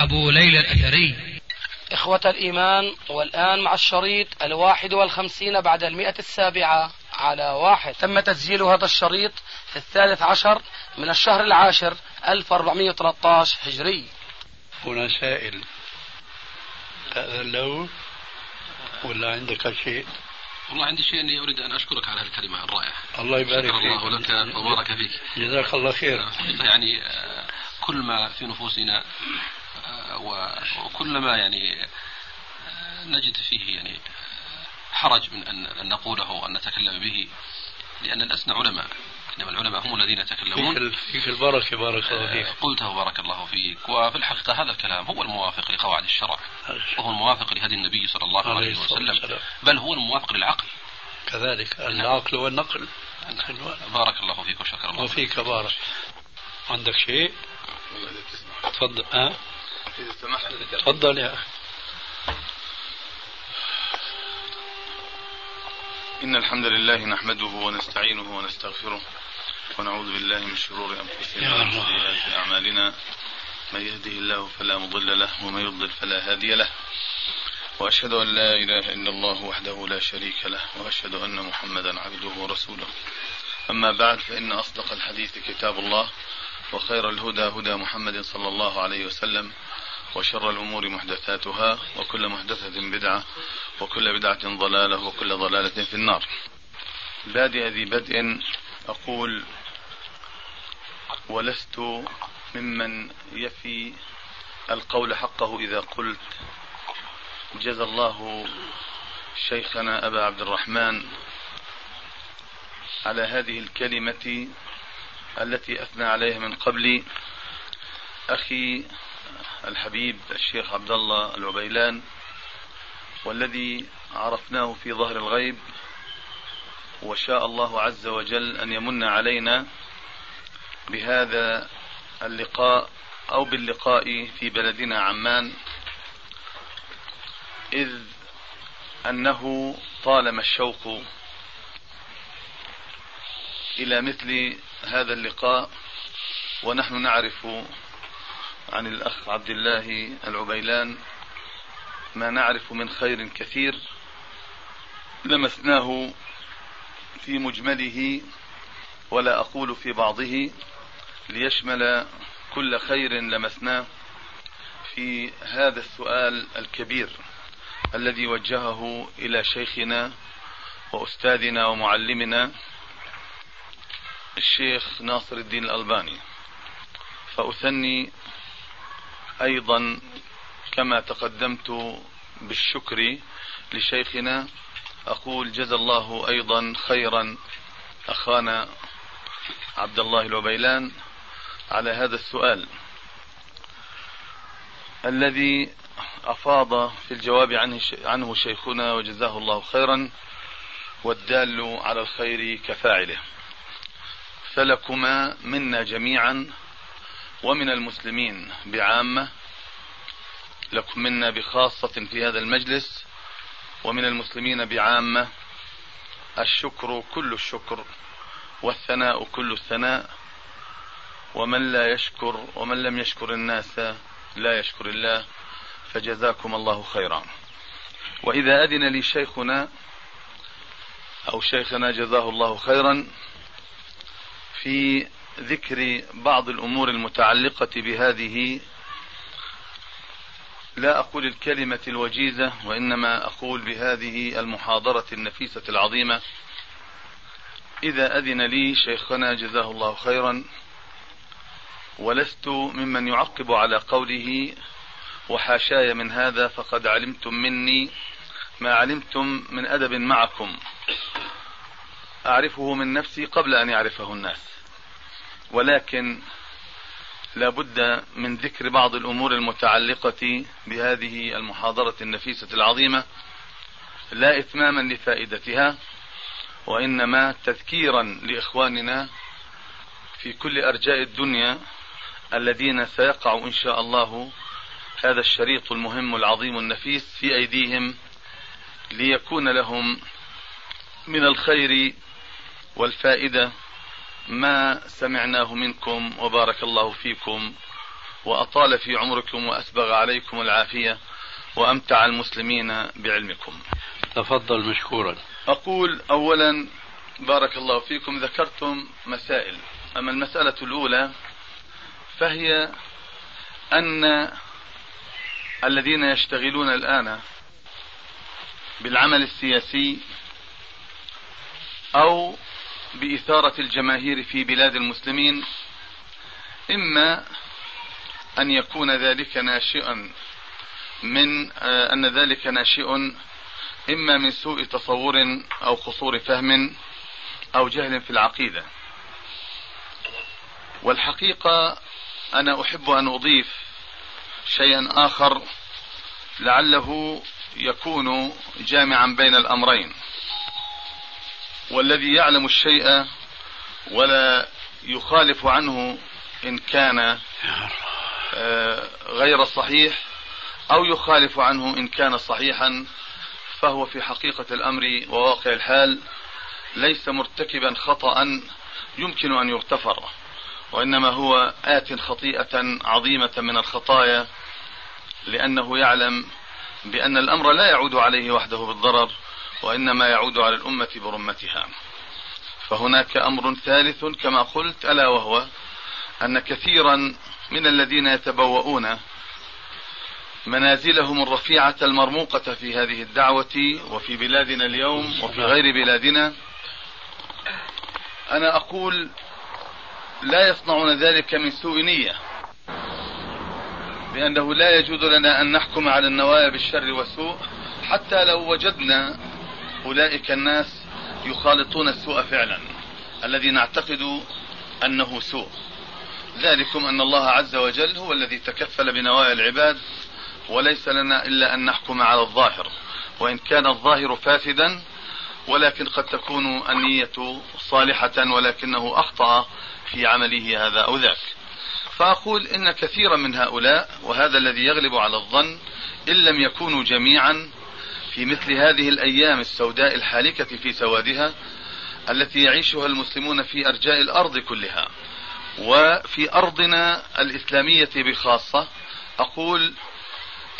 أبو ليلى الأثري إخوة الإيمان والآن مع الشريط الواحد والخمسين بعد المئة السابعة على واحد تم تسجيل هذا الشريط في الثالث عشر من الشهر العاشر 1413 هجري هنا سائل تأذن له ولا عندك شيء؟ والله عندي شيء أني أريد أن أشكرك على هالكلمه الرائعة. الله يبارك شكر فيك. الله لك وبارك فيك. جزاك الله خير. يعني آه، كل ما في نفوسنا آه، وكل ما يعني آه، نجد فيه يعني حرج من أن أن نقوله وأن نتكلم به لأن لسنا علماء. إنما العلماء هم الذين يتكلمون. فيك, فيك البركه بارك الله فيك. قلته بارك الله فيك. وفي الحقيقة هذا الكلام هو الموافق لقواعد الشرع. وهو الموافق لهدي النبي صلى الله عليه وسلم. والسلام. بل هو الموافق للعقل. كذلك العقل والنقل. بارك الله فيك وشكر الله وفيك بارك. عندك شيء؟ تفضل. ها؟ تفضل يا أخي إن الحمد لله نحمده ونستعينه ونستغفره ونعوذ بالله من شرور أنفسنا يا ومن الله. سيئات أعمالنا من يهده الله فلا مضل له ومن يضلل فلا هادي له وأشهد أن لا إله إلا الله وحده لا شريك له وأشهد أن محمدا عبده ورسوله أما بعد فإن أصدق الحديث كتاب الله وخير الهدى هدى محمد صلى الله عليه وسلم وشر الأمور محدثاتها وكل محدثة بدعة وكل بدعة ضلالة وكل ضلالة في النار. بادئ ذي بدء أقول ولست ممن يفي القول حقه إذا قلت جزى الله شيخنا أبا عبد الرحمن على هذه الكلمة التي أثنى عليها من قبل. أخي الحبيب الشيخ عبد الله العبيلان والذي عرفناه في ظهر الغيب وشاء الله عز وجل أن يمن علينا بهذا اللقاء أو باللقاء في بلدنا عمان إذ أنه طالما الشوق إلى مثل هذا اللقاء ونحن نعرف عن الأخ عبد الله العبيلان ما نعرف من خير كثير لمسناه في مجمله ولا أقول في بعضه ليشمل كل خير لمسناه في هذا السؤال الكبير الذي وجهه إلى شيخنا وأستاذنا ومعلمنا الشيخ ناصر الدين الألباني. فأثني أيضا كما تقدمت بالشكر لشيخنا أقول جزا الله أيضا خيرا أخانا عبد الله العبيلان على هذا السؤال. الذي أفاض في الجواب عنه, عنه شيخنا وجزاه الله خيرا والدال على الخير كفاعله. فلكما منا جميعا ومن المسلمين بعامة لكم منا بخاصة في هذا المجلس ومن المسلمين بعامة الشكر كل الشكر والثناء كل الثناء ومن لا يشكر ومن لم يشكر الناس لا يشكر الله فجزاكم الله خيرا. وإذا أذن لي شيخنا أو شيخنا جزاه الله خيرا في ذكر بعض الأمور المتعلقة بهذه. لا أقول الكلمة الوجيزة وإنما أقول بهذه المحاضرة النفيسة العظيمة. إذا أذن لي شيخنا جزاه الله خيرا. ولست ممن يعقب على قوله وحاشاي من هذا فقد علمتم مني ما علمتم من أدب معكم. أعرفه من نفسي قبل أن يعرفه الناس. ولكن لا بد من ذكر بعض الأمور المتعلقة بهذه المحاضرة النفيسة العظيمة لا إتماما لفائدتها وإنما تذكيرا لإخواننا في كل أرجاء الدنيا الذين سيقع إن شاء الله هذا الشريط المهم العظيم النفيس في أيديهم ليكون لهم من الخير والفائدة ما سمعناه منكم وبارك الله فيكم وأطال في عمركم وأسبغ عليكم العافية وأمتع المسلمين بعلمكم. تفضل مشكورا. أقول أولا بارك الله فيكم ذكرتم مسائل. أما المسألة الأولى فهي أن الذين يشتغلون الآن بالعمل السياسي أو بإثارة الجماهير في بلاد المسلمين إما أن يكون ذلك ناشئا من آه، أن ذلك ناشئ إما من سوء تصور أو قصور فهم أو جهل في العقيدة. والحقيقة أنا أحب أن أضيف شيئا آخر لعله يكون جامعا بين الأمرين. والذي يعلم الشيء ولا يخالف عنه إن كان آه، غير صحيح أو يخالف عنه إن كان صحيحا فهو في حقيقة الأمر وواقع الحال ليس مرتكبا خطأ يمكن أن يغتفر وإنما هو آت خطيئة عظيمة من الخطايا لأنه يعلم بأن الأمر لا يعود عليه وحده بالضرر وإنما يعود على الأمة برمتها. فهناك أمر ثالث كما قلت ألا وهو أن كثيرا من الذين يتبوؤون منازلهم الرفيعة المرموقة في هذه الدعوة وفي بلادنا اليوم وفي غير بلادنا. أنا أقول لا يصنعون ذلك من سوء نية بأنه لا يجوز لنا أن نحكم على النوايا بالشر والسوء حتى لو وجدنا أولئك الناس يخالطون السوء فعلا الذي نعتقد أنه سوء. ذلكم أن الله عز وجل هو الذي تكفل بنوايا العباد وليس لنا إلا أن نحكم على الظاهر. وإن كان الظاهر فاسدا ولكن قد تكون النية صالحة ولكنه أخطأ في عمله هذا أو ذاك. فأقول إن كثيرا من هؤلاء وهذا الذي يغلب على الظن إن لم يكونوا جميعا في مثل هذه الأيام السوداء الحالكة في سوادها التي يعيشها المسلمون في أرجاء الأرض كلها. وفي أرضنا الإسلامية بخاصة أقول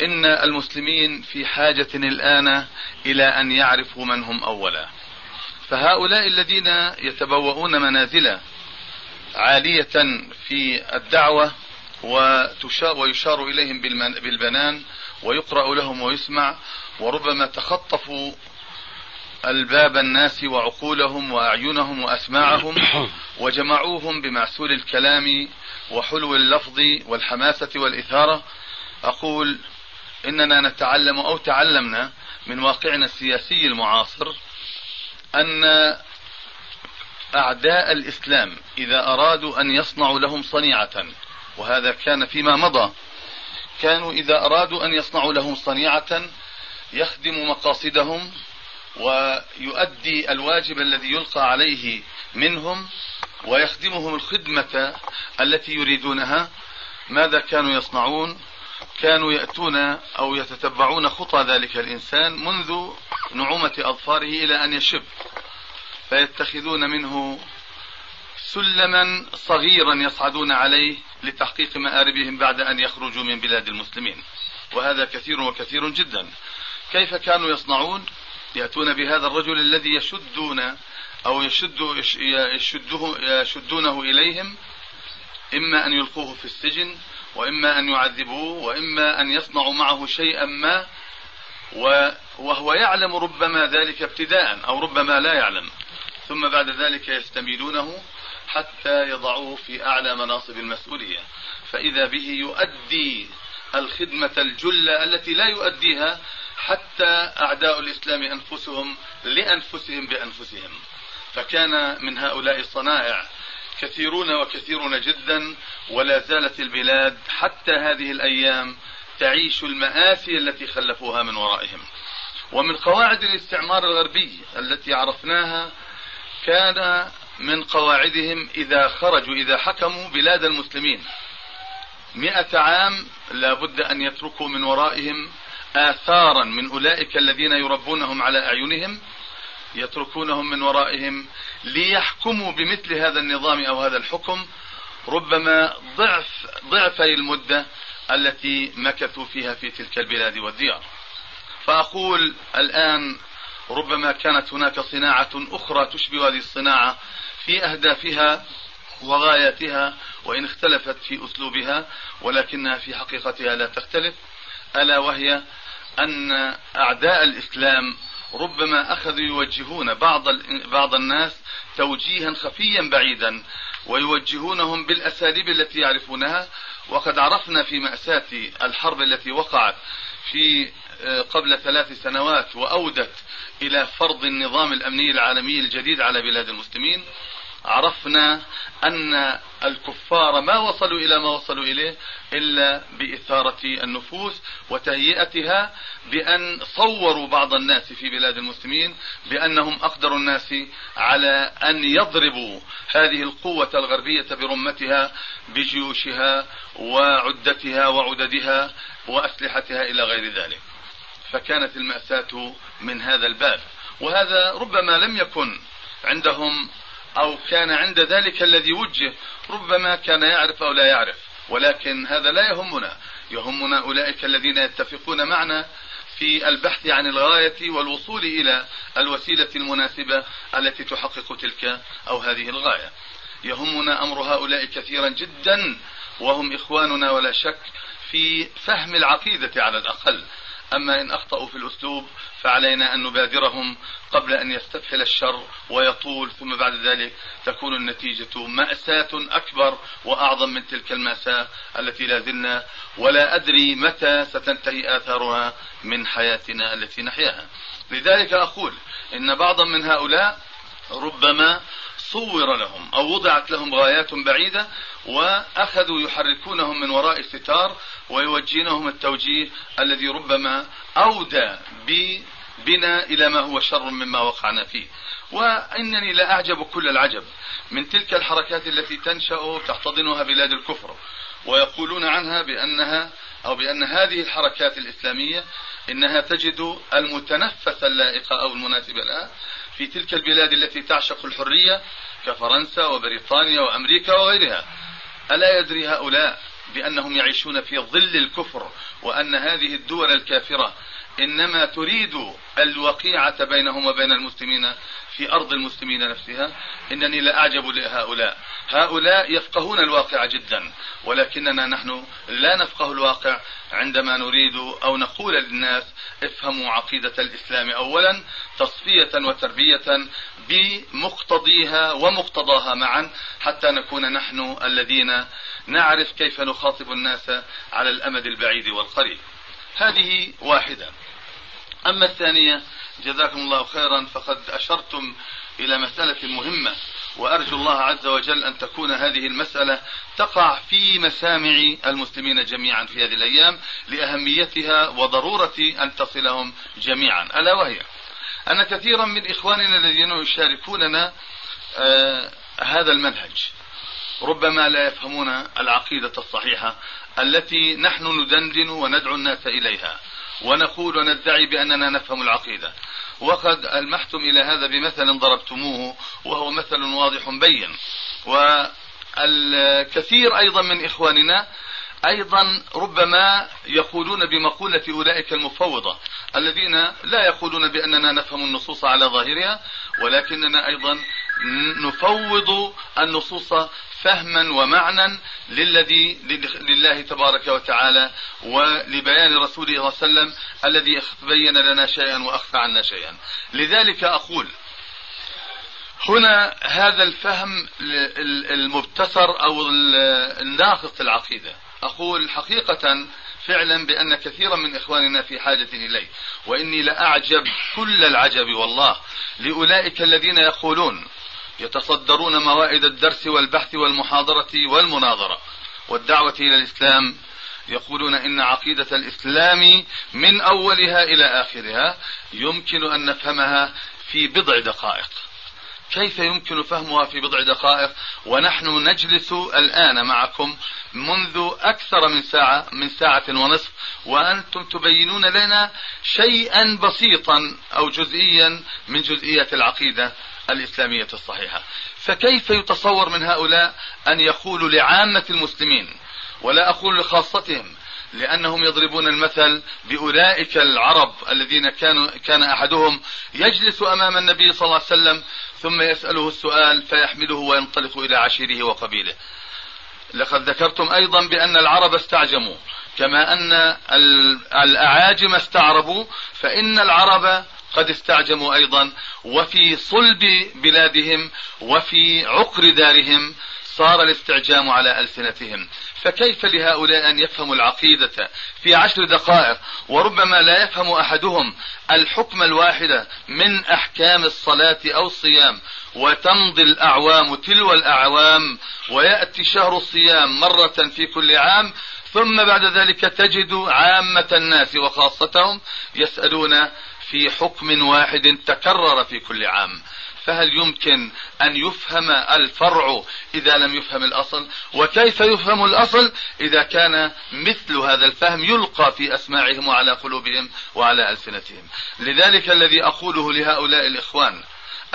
إن المسلمين في حاجة الآن إلى أن يعرفوا من هم أولا. فهؤلاء الذين يتبوؤون منازل عالية في الدعوة ويشار إليهم بالبنان ويقرأ لهم ويسمع وربما تخطفوا الباب الناس وعقولهم وأعينهم وأسماعهم وجمعوهم بمعسول الكلام وحلو اللفظ والحماسة والإثارة. أقول إننا نتعلم أو تعلمنا من واقعنا السياسي المعاصر أن أعداء الإسلام إذا أرادوا أن يصنعوا لهم صنيعة وهذا كان فيما مضى كانوا إذا أرادوا أن يصنعوا لهم صنيعة يخدم مقاصدهم ويؤدي الواجب الذي يلقى عليه منهم ويخدمهم الخدمة التي يريدونها. ماذا كانوا يصنعون؟ كانوا يأتون أو يتتبعون خطى ذلك الإنسان منذ نعومة أظفاره إلى أن يشب. فيتخذون منه سلما صغيرا يصعدون عليه لتحقيق مآربهم بعد أن يخرجوا من بلاد المسلمين. وهذا كثير وكثير جدا. كيف كانوا يصنعون؟ يأتون بهذا الرجل الذي يشدون أو يشد يشده يشدونه إليهم إما أن يلقوه في السجن وإما أن يعذبوه وإما أن يصنعوا معه شيئا ما وهو يعلم ربما ذلك ابتداء أو ربما لا يعلم. ثم بعد ذلك يستميلونه حتى يضعوه في أعلى مناصب المسؤولية. فإذا به يؤدي الخدمة الجلة التي لا يؤديها حتى أعداء الإسلام أنفسهم لأنفسهم بأنفسهم. فكان من هؤلاء الصنائع كثيرون وكثيرون جدا ولا زالت البلاد حتى هذه الأيام تعيش المآسي التي خلفوها من ورائهم. ومن قواعد الاستعمار الغربي التي عرفناها كان من قواعدهم إذا خرجوا إذا حكموا بلاد المسلمين. مئة عام لا بد أن يتركوا من ورائهم آثارا من أولئك الذين يربونهم على أعينهم يتركونهم من ورائهم ليحكموا بمثل هذا النظام أو هذا الحكم. ربما ضعف ضعفي المدة التي مكثوا فيها في تلك البلاد والديار. فأقول الآن ربما كانت هناك صناعة أخرى تشبه هذه الصناعة في أهدافها وغاياتها وإن اختلفت في أسلوبها ولكنها في حقيقتها لا تختلف ألا وهي أن أعداء الإسلام ربما أخذوا يوجهون بعض بعض الناس توجيها خفيا بعيدا ويوجهونهم بالأساليب التي يعرفونها. وقد عرفنا في مأساة الحرب التي وقعت في آه، قبل ثلاث سنوات وأودت إلى فرض النظام الأمني العالمي الجديد على بلاد المسلمين. عرفنا أن الكفار ما وصلوا إلى ما وصلوا إليه إلا بإثارة النفوس وتهيئتها بأن صوروا بعض الناس في بلاد المسلمين بأنهم أقدر الناس على أن يضربوا هذه القوة الغربية برمتها بجيوشها وعدتها وعددها وأسلحتها إلى غير ذلك. فكانت المأساة من هذا الباب. وهذا ربما لم يكن عندهم أو كان عند ذلك الذي وجه ربما كان يعرف أو لا يعرف. ولكن هذا لا يهمنا. يهمنا أولئك الذين يتفقون معنا في البحث عن الغاية والوصول إلى الوسيلة المناسبة التي تحقق تلك أو هذه الغاية. يهمنا أمر هؤلاء كثيرا جدا وهم إخواننا ولا شك في فهم العقيدة على الأقل. أما إن أخطأوا في الأسلوب فعلينا أن نبادرهم قبل أن يستفحل الشر ويطول ثم بعد ذلك تكون النتيجة مأساة أكبر وأعظم من تلك المأساة التي لا زلنا ولا أدري متى ستنتهي آثارها من حياتنا التي نحياها. لذلك أقول إن بعضا من هؤلاء ربما صور لهم أو وضعت لهم غايات بعيدة وأخذوا يحركونهم من وراء ستار ويوجهونهم التوجيه الذي ربما أودى بنا إلى ما هو شر مما وقعنا فيه. وإنني لا أعجب كل العجب من تلك الحركات التي تنشأ تحتضنها بلاد الكفر ويقولون عنها بأنها أو بأن هذه الحركات الإسلامية إنها تجد المتنفس اللائق أو المناسب لها في تلك البلاد التي تعشق الحرية كفرنسا وبريطانيا وأمريكا وغيرها. ألا يدري هؤلاء بأنهم يعيشون في ظل الكفر وأن هذه الدول الكافرة إنما تريد الوقيعة بينهم وبين المسلمين في أرض المسلمين نفسها. إنني لا أعجب لهؤلاء. هؤلاء يفقهون الواقع جدا ولكننا نحن لا نفقه الواقع عندما نريد أو نقول للناس افهموا عقيدة الإسلام أولا تصفية وتربية بمقتضيها ومقتضاها معا حتى نكون نحن الذين نعرف كيف نخاطب الناس على الأمد البعيد والقريب. هذه واحدة. أما الثانية جزاكم الله خيرا فقد أشرتم إلى مسألة مهمة وأرجو الله عز وجل أن تكون هذه المسألة تقع في مسامع المسلمين جميعا في هذه الأيام لأهميتها وضرورة أن تصلهم جميعا. ألا وهي؟ أن كثيرا من إخواننا الذين يشاركوننا آه هذا المنهج. ربما لا يفهمون العقيدة الصحيحة التي نحن ندندن وندعو الناس إليها. ونقول وندعي بأننا نفهم العقيدة. وقد ألمحتم إلى هذا بمثل ضربتموه وهو مثل واضح بين. والكثير أيضا من إخواننا أيضا ربما يقولون بمقولة أولئك المفوضة الذين لا يقولون بأننا نفهم النصوص على ظاهرها ولكننا أيضا نفوض النصوص فهما ومعنى للذي لله تبارك وتعالى ولبيان رسوله صلى الله عليه وسلم الذي بين لنا شيئا وأخفى عنا شيئا. لذلك أقول هنا هذا الفهم المبتسر أو الناقص العقيدة. أقول حقيقة فعلا بأن كثيرا من إخواننا في حاجة إليه وإني لأعجب كل العجب والله لأولئك الذين يقولون يتصدرون موائد الدرس والبحث والمحاضرة والمناظرة والدعوة إلى الإسلام يقولون إن عقيدة الإسلام من أولها إلى آخرها يمكن أن نفهمها في بضع دقائق. كيف يمكن فهمها في بضع دقائق؟ ونحن نجلس الآن معكم منذ أكثر من ساعة من ساعة ونصف وأنتم تبينون لنا شيئا بسيطا أو جزئيا من جزئيات العقيدة الإسلامية الصحيحة. فكيف يتصور من هؤلاء أن يقولوا لعامة المسلمين ولا أقول لخاصتهم لأنهم يضربون المثل بأولئك العرب الذين كانوا كان أحدهم يجلس أمام النبي صلى الله عليه وسلم ثم يسأله السؤال فيحمله وينطلق إلى عشيره وقبيله. لقد ذكرتم أيضا بأن العرب استعجموا. كما أن الأعاجم استعربوا فإن العرب قد استعجموا أيضا وفي صلب بلادهم وفي عقر دارهم صار الاستعجام على ألسنتهم. فكيف لهؤلاء أن يفهموا العقيدة في عشر دقائق؟ وربما لا يفهم أحدهم الحكم الواحد من أحكام الصلاة أو الصيام. وتمضي الأعوام تلو الأعوام ويأتي شهر الصيام مرة في كل عام. ثم بعد ذلك تجد عامة الناس وخاصتهم يسألون في حكم واحد تكرر في كل عام. فهل يمكن أن يفهم الفرع إذا لم يفهم الأصل؟ وكيف يفهم الأصل إذا كان مثل هذا الفهم يلقى في أسماعهم وعلى قلوبهم وعلى ألسنتهم؟ لذلك الذي أقوله لهؤلاء الإخوان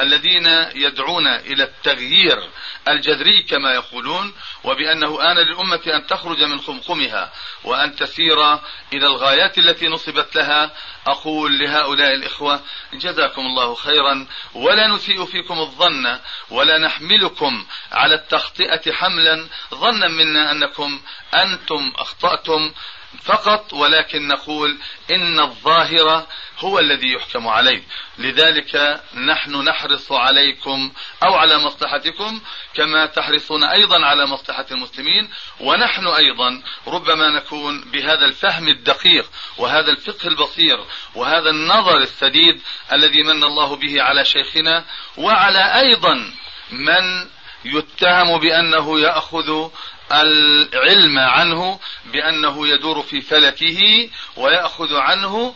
الذين يدعون إلى التغيير الجذري كما يقولون وبأنه آن للأمة أن تخرج من خمخمها وأن تسير إلى الغايات التي نصبت لها. أقول لهؤلاء الإخوة جزاكم الله خيرا ولا نسيء فيكم الظن ولا نحملكم على التخطئة حملا. ظنا منا أنكم أنتم أخطأتم فقط ولكن نقول إن الظاهر هو الذي يحكم عليه. لذلك نحن نحرص عليكم أو على مصلحتكم كما تحرصون أيضا على مصلحة المسلمين ونحن أيضا ربما نكون بهذا الفهم الدقيق وهذا الفقه البصير وهذا النظر السديد الذي من الله به على شيخنا وعلى أيضا من يتهم بأنه يأخذ العلم عنه بأنه يدور في فلكه ويأخذ عنه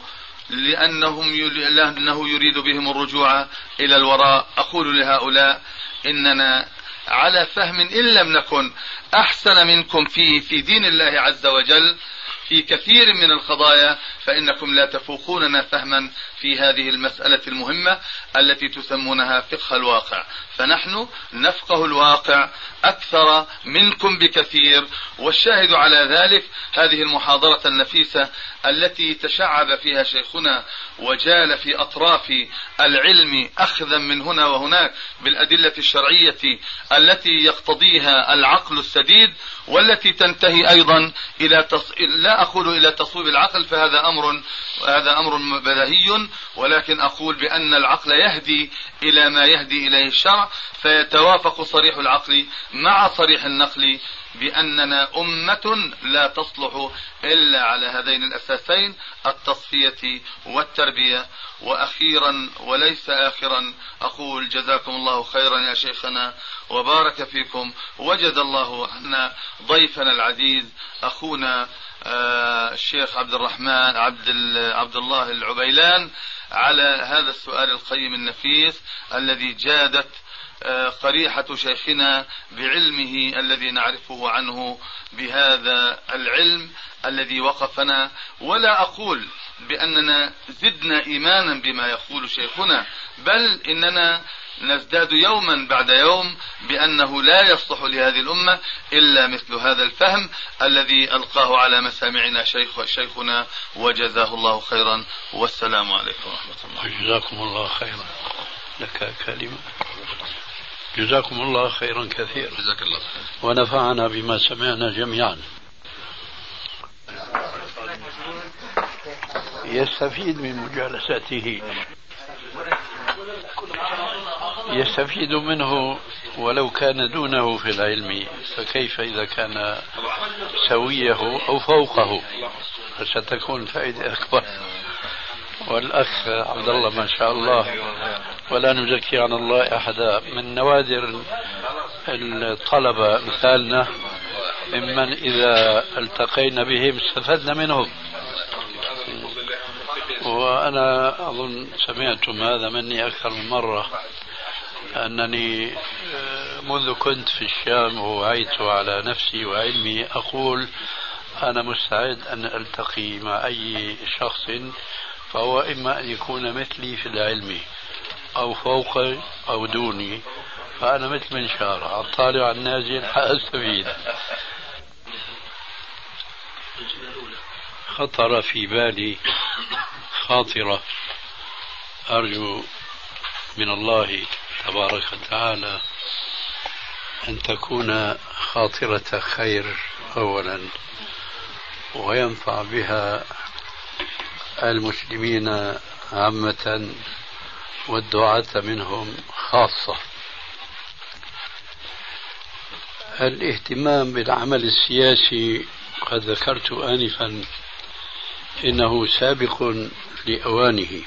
لأنهم لأنه يريد بهم الرجوع إلى الوراء. أقول لهؤلاء إننا على فهم إن لم نكن أحسن منكم فيه في دين الله عز وجل في كثير من القضايا فإنكم لا تفوقوننا فهما في هذه المسألة المهمة التي تسمونها فقه الواقع. فنحن نفقه الواقع أكثر منكم بكثير والشاهد على ذلك هذه المحاضرة النفيسة التي تشعب فيها شيخنا وجال في أطراف العلم أخذا من هنا وهناك بالأدلة الشرعية التي يقتضيها العقل السديد والتي تنتهي أيضا إلى تص... لا أقول إلى تصويب العقل فهذا أمر هذا أمر بدهي ولكن أقول بأن العقل يهدي إلى ما يهدي إليه الشرع فيتوافق صريح العقل مع صريح النقل بأننا أمة لا تصلح إلا على هذين الأساسين التصفية والتربية. وأخيرا وليس آخرا أقول جزاكم الله خيرا يا شيخنا وبارك فيكم وجد الله عنا ضيفنا العزيز أخونا الشيخ عبد الرحمن عبد عبد الله العبيلان على هذا السؤال القيم النفيس الذي جادت آه، قريحة شيخنا بعلمه الذي نعرفه عنه بهذا العلم الذي وقفنا. ولا أقول بأننا زدنا إيمانا بما يقول شيخنا بل إننا نزداد يوما بعد يوم بأنه لا يصلح لهذه الأمة إلا مثل هذا الفهم الذي ألقاه على مسامعنا شيخ شيخنا وجزاه الله خيرا. والسلام عليكم ورحمة الله. جزاكم الله خيرا. لك كلمة. جزاكم الله خيرا كثيرا. جزاك الله ونفعنا بما سمعنا جميعا. يستفيد من مجالسته. يستفيد منه ولو كان دونه في العلم فكيف إذا كان سويه أو فوقه؟ فستكون فائدة أكبر. والأخ عبد الله ما شاء الله ولا نزكي على الله أحدا. من نوادر الطلبة مثالنا ممن إذا التقينا بهم استفدنا منهم. وأنا أظن سمعتم هذا مني أكثر من مرة. أنني آه، منذ كنت في الشام ووعيت على نفسي وعلمي أقول أنا مستعد أن ألتقي مع أي شخص فهو إما أن يكون مثلي في العلم أو فوقي أو دوني فأنا مثل منشار الطالع النازل حأستفيد خطر في بالي خاطرة أرجو من الله تبارك وتعالى أن تكون خاطرة خير أولا وينفع بها المسلمين عامة والدعاة منهم خاصة. الاهتمام بالعمل السياسي قد ذكرت آنفا إنه سابق لأوانه.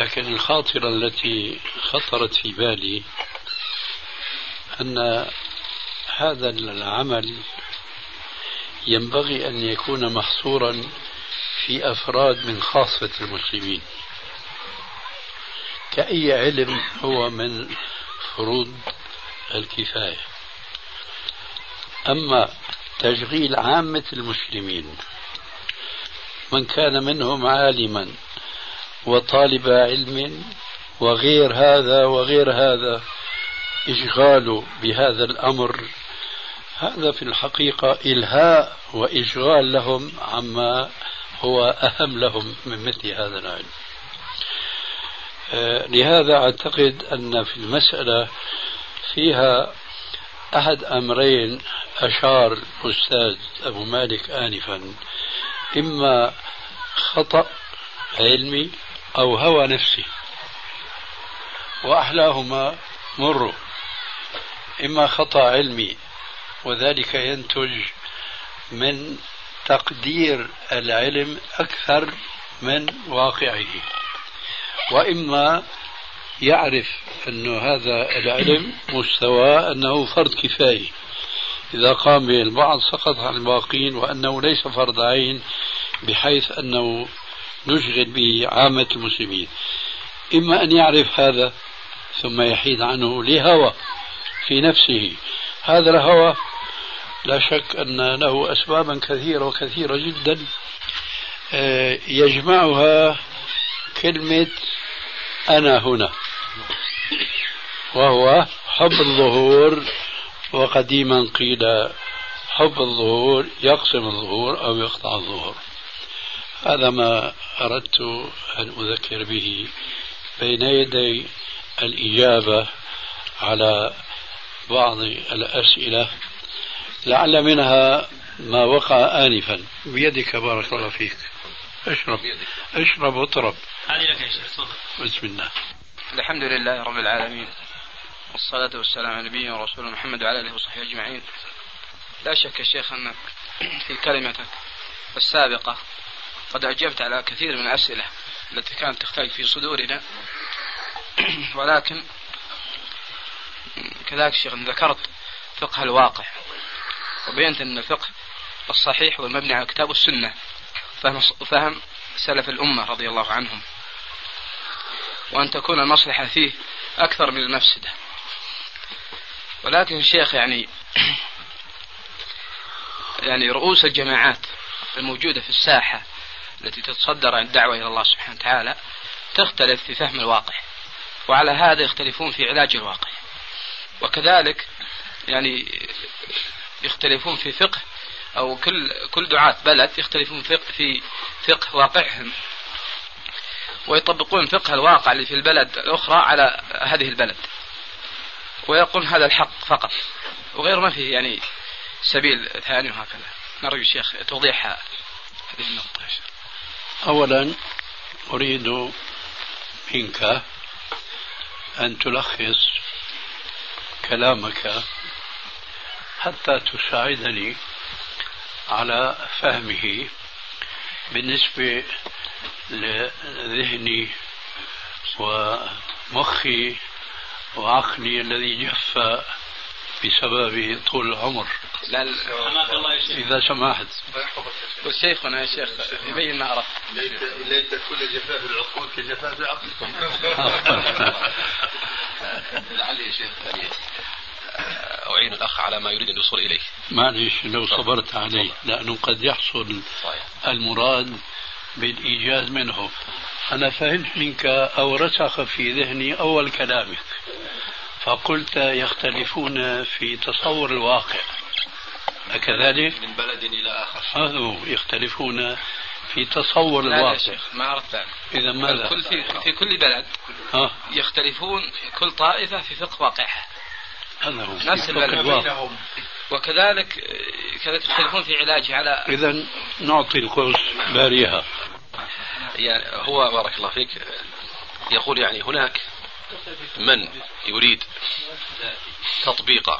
لكن الخاطرة التي خطرت في بالي أن هذا العمل ينبغي أن يكون محصورا في أفراد من خاصة المسلمين كأي علم هو من فروض الكفاية. أما تشغيل عامة المسلمين من كان منهم عالما وطالب علم وغير هذا وغير هذا إشغال بهذا الأمر. هذا في الحقيقة إلهاء وإشغال لهم عما هو أهم لهم من مثل هذا العلم. آه، لهذا أعتقد أن في المسألة فيها أحد أمرين أشار الأستاذ أبو مالك آنفا. إما خطأ علمي أو هوى نفسي وأحلاهما مر. إما خطأ علمي. وذلك ينتج من تقدير العلم أكثر من واقعه. وإما يعرف أن هذا العلم مستوى أنه فرض كفاية. إذا قام به البعض سقط عن الباقين وأنه ليس فرض عين بحيث أنه نشغل به عامة المسلمين. إما أن يعرف هذا ثم يحيد عنه لهوى في نفسه. هذا الهوى لا شك أن له أسبابا كثيرة وكثيرة جدا. آه، يجمعها كلمة أنا هنا وهو حب الظهور وقديما قيل حب الظهور يقسم الظهور أو يقطع الظهور. هذا ما أردت أن أذكر به بين يدي الإجابة على بعض الأسئلة لعل منها ما وقع آنفا. بيدك بارك الله فيك. اشرب. اشرب واطرب. هذه لك يا شيخ بسم الله. الحمد لله رب العالمين والصلاة والسلام على نبينا ورسوله محمد وعلى آله وصحبه أجمعين. لا شك يا شيخ أنك في كلمتك السابقة قد أجبت على كثير من الأسئلة التي كانت تختلج في صدورنا. ولكن كذلك شيخ ذكرت فقه الواقع. وبينت أن الفقه الصحيح والمبني على الكتاب والسنة فهم, فهم سلف الأمة رضي الله عنهم. وأن تكون المصلحة فيه أكثر من المفسدة. ولكن الشيخ يعني يعني رؤوس الجماعات الموجودة في الساحة التي تتصدر عن الدعوة إلى الله سبحانه وتعالى تختلف في فهم الواقع. وعلى هذا يختلفون في علاج الواقع. وكذلك يعني يختلفون في فقه أو كل كل دعاة بلد يختلفون في في فقه واقعهم. ويطبقون فقه الواقع اللي في البلد الأخرى على هذه البلد. ويقول هذا الحق فقط. وغير ما فيه يعني سبيل ثاني وهكذا. نرجو الشيخ توضيح هذه النقطة. أولا أريد منك أن تلخص كلامك حتى تساعدني على فهمه بالنسبة لذهني ومخي وعقلي الذي جف بسبب طول العمر. لا إذا سمحت وشيخنا يا شيخ يبين ما عرف. ليت ليت كل جفاف العقول كجفاف عقلكم لعلي يا شيخ يعني أعين الأخ على ما يريد يوصل إليه. معلش لو صبرت عليه لأنه قد يحصل المراد بالإيجاز منه. أنا فهمت منك أو رسخ في ذهني أول كلامك. فقلت يختلفون في تصور الواقع. أكذلك؟ من بلد إلى آخر. هذا يختلفون في تصور لا يا الواقع. شيخ ما عرفت ذلك. إذا ماذا؟ كل في, في كل بلد ها؟ يختلفون كل طائفة في فقه واقعها. هذا هو. نفس البلد. الواقع. وكذلك كذلك يختلفون في علاجه على إذا نعطي القوس باريها. يعني هو بارك الله فيك. يقول يعني هناك من يريد تطبيق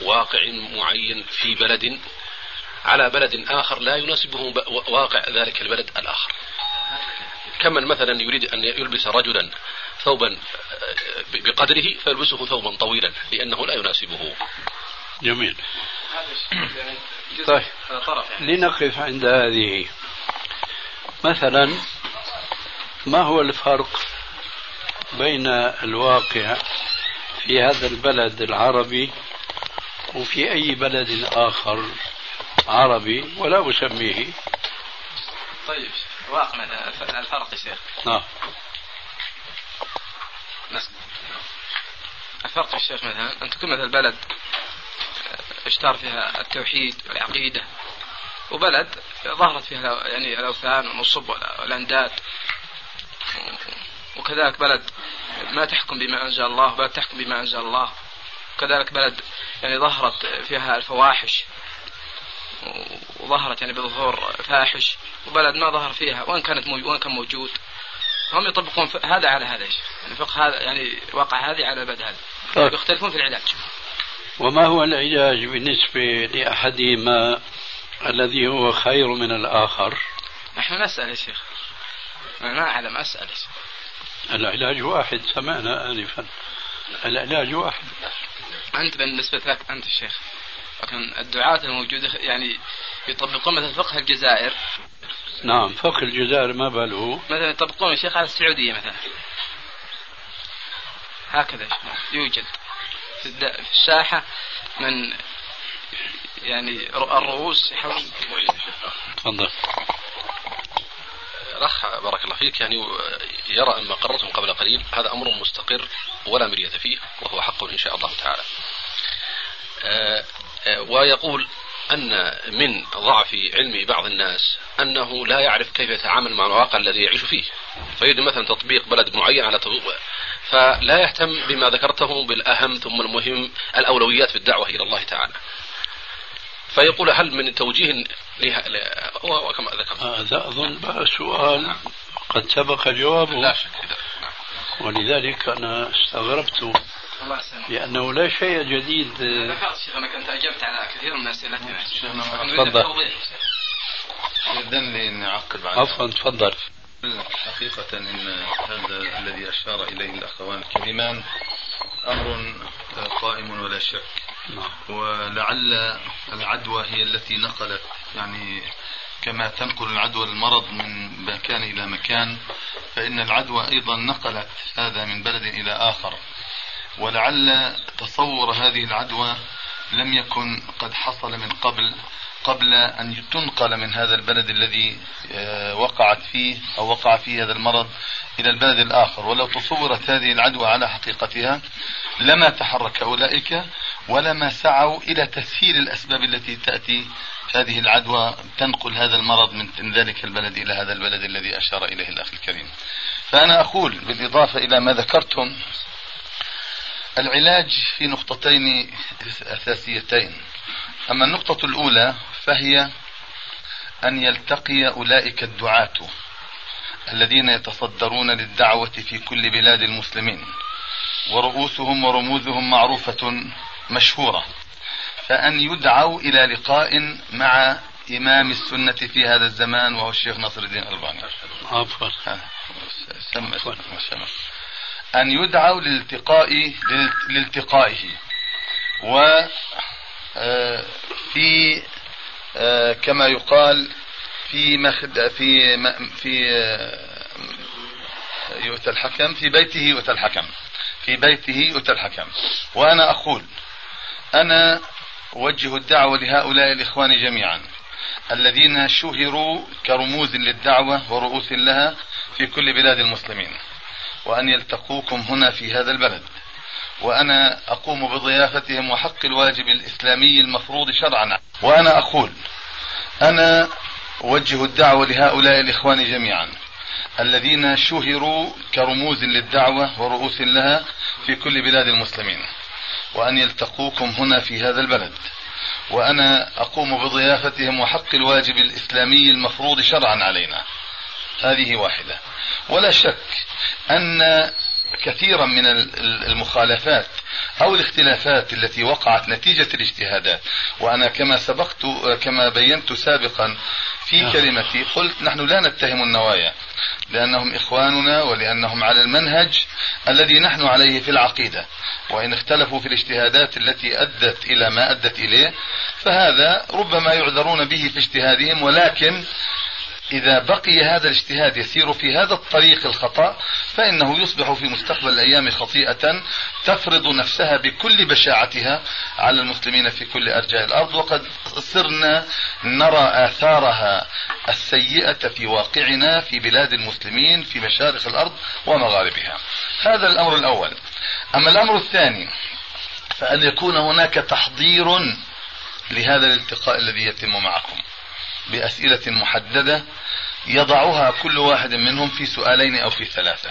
واقع معين في بلد على بلد آخر لا يناسبه واقع ذلك البلد الآخر. كمن مثلا يريد أن يلبس رجلا ثوبا آه، بقدره فيلبسه ثوبا طويلا لأنه لا يناسبه. جميل. طيب. لنقف عند هذه. مثلا ما هو الفرق بين الواقع في هذا البلد العربي وفي أي بلد آخر عربي ولا أسميه. طيب واقع الفرق يا شيخ. نعم. الفرق يا شيخ مثلا أن تكون مثلا بلد اشتهر فيها التوحيد والعقيدة وبلد ظهرت فيها يعني الأوثان والنصب والأ- والأنداد وكذلك بلد ما تحكم بما أنزل الله بلد تحكم بما أنزل الله. وكذلك بلد يعني ظهرت فيها الفواحش وظهرت يعني بظهور فاحش وبلد ما ظهر فيها وإن كانت موجود وإن كان موجود. هم يطبقون هذا على هذا. يعني فقه هذا يعني واقع هذه على البلد هذا. طيب. يختلفون في العلاج. وما هو العلاج بالنسبة لأحدهما الذي هو خير من الآخر؟ نحن نسأل يا شيخ. أنا ما أعلم أسأل يا شيخ. العلاج واحد سمعنا آنفا. العلاج واحد. أنت بالنسبة لك أنت الشيخ لكن الدعاة الموجودة يعني يطبقون مثل فقه الجزائر. نعم فقه الجزائر ما باله مثلا يطبقون يا شيخ على السعودية مثلا. هكذا يوجد في, الساحة من يعني الرؤوس يحاول تفضل. الأخ بارك الله فيك. يعني يرى أن ما قررتم قبل قليل هذا أمر مستقر ولا مرية فيه وهو حق إن شاء الله تعالى. آه، آه، ويقول أن من ضعف علم بعض الناس أنه لا يعرف كيف يتعامل مع الواقع الذي يعيش فيه. فيريد مثلا تطبيق بلد معين على تطبيق فلا يهتم بما ذكرته بالأهم ثم المهم الأولويات في الدعوة إلى الله تعالى. فيقول هل من توجيه وكما ذكرت هذا أظن بقى سؤال قد سبق جوابه. لا شك نعم. ولذلك أنا استغربت لأنه لا شيء جديد. ذكرت شيخ أنا كنت أجبت على كثير من أسئلتنا. شيخنا تفضل. أني أعقب بعد عفوا تفضل. حقيقة إن هذا الذي أشار إليه الأخوان الكريمان أمر قائم ولا شك. نعم ولعل العدوى هي التي نقلت يعني كما تنقل العدوى المرض من مكان إلى مكان فإن العدوى أيضا نقلت هذا من بلد إلى آخر. ولعل تصور هذه العدوى لم يكن قد حصل من قبل قبل أن تنقل من هذا البلد الذي آه، وقعت فيه أو وقع فيه هذا المرض إلى البلد الآخر. ولو تصورت هذه العدوى على حقيقتها لما تحرك أولئك ولما سعوا إلى تسهيل الأسباب التي تأتي هذه العدوى تنقل هذا المرض من ذلك البلد إلى هذا البلد الذي أشار إليه الأخ الكريم. فأنا أقول بالإضافة إلى ما ذكرتم العلاج في نقطتين أساسيتين. أما النقطة الأولى فهي أن يلتقي أولئك الدعاة الذين يتصدرون للدعوة في كل بلاد المسلمين. ورؤوسهم ورموزهم معروفة مشهورة. فأن يدعوا إلى لقاء مع إمام السنة في هذا الزمان وهو الشيخ ناصر الدين الألباني عفوا. أن يدعوا للالتقاء لالتقائه و آه، في آه، كما يقال في مخد في في آه، يؤتى الحكم في بيته يؤتى الحكم. في بيته يؤتى الحكم. وأنا أقول أنا أوجه الدعوة لهؤلاء الإخوان جميعا الذين شهروا كرموز للدعوة ورؤوس لها في كل بلاد المسلمين وأن يلتقوكم هنا في هذا البلد. وأنا أقوم بضيافتهم وحق الواجب الإسلامي المفروض شرعا. وأنا أقول أنا أوجه الدعوة لهؤلاء الإخوان جميعا الذين شهروا كرموز للدعوة ورؤوس لها في كل بلاد المسلمين. وأن يلتقوكم هنا في هذا البلد. وأنا أقوم بضيافتهم وحق الواجب الإسلامي المفروض شرعا علينا. هذه واحدة. ولا شك أن كثيرا من المخالفات أو الاختلافات التي وقعت نتيجة الاجتهادات وأنا كما سبقت كما بينت سابقا في نعم. كلمتي قلت نحن لا نتهم النوايا. لأنهم إخواننا ولأنهم على المنهج الذي نحن عليه في العقيدة. وإن اختلفوا في الاجتهادات التي أدت إلى ما أدت إليه فهذا ربما يعذرون به في اجتهادهم ولكن إذا بقي هذا الاجتهاد يسير في هذا الطريق الخطأ فإنه يصبح في مستقبل الأيام خطيئة تفرض نفسها بكل بشاعتها على المسلمين في كل أرجاء الأرض. وقد صرنا نرى آثارها السيئة في واقعنا في بلاد المسلمين في مشارق الأرض ومغاربها. هذا الأمر الأول. أما الأمر الثاني فأن يكون هناك تحضير لهذا الالتقاء الذي يتم معكم. بأسئلة محددة يضعها كل واحد منهم في سؤالين أو في ثلاثة.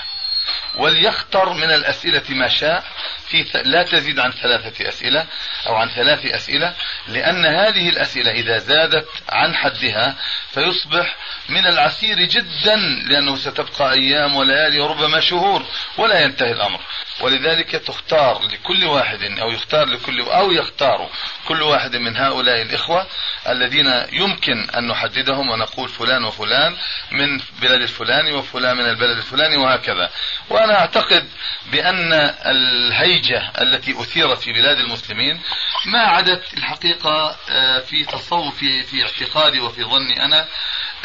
وليختر من الأسئلة ما شاء في لا تزيد عن ثلاثة أسئلة أو عن ثلاث أسئلة لأن هذه الأسئلة إذا زادت عن حدها فيصبح من العسير جدا لأنه ستبقى أيام وليالي وربما شهور ولا ينتهي الأمر. ولذلك تختار لكل واحد أو يختار لكل أو يختار كل واحد من هؤلاء الإخوة الذين يمكن أن نحددهم ونقول فلان وفلان من بلد الفلاني وفلان من البلد الفلاني وهكذا. وأنا أعتقد بأن الهيجة التي أثيرت في بلاد المسلمين ما عدت الحقيقة آه، في تصوفي في اعتقادي وفي ظني أنا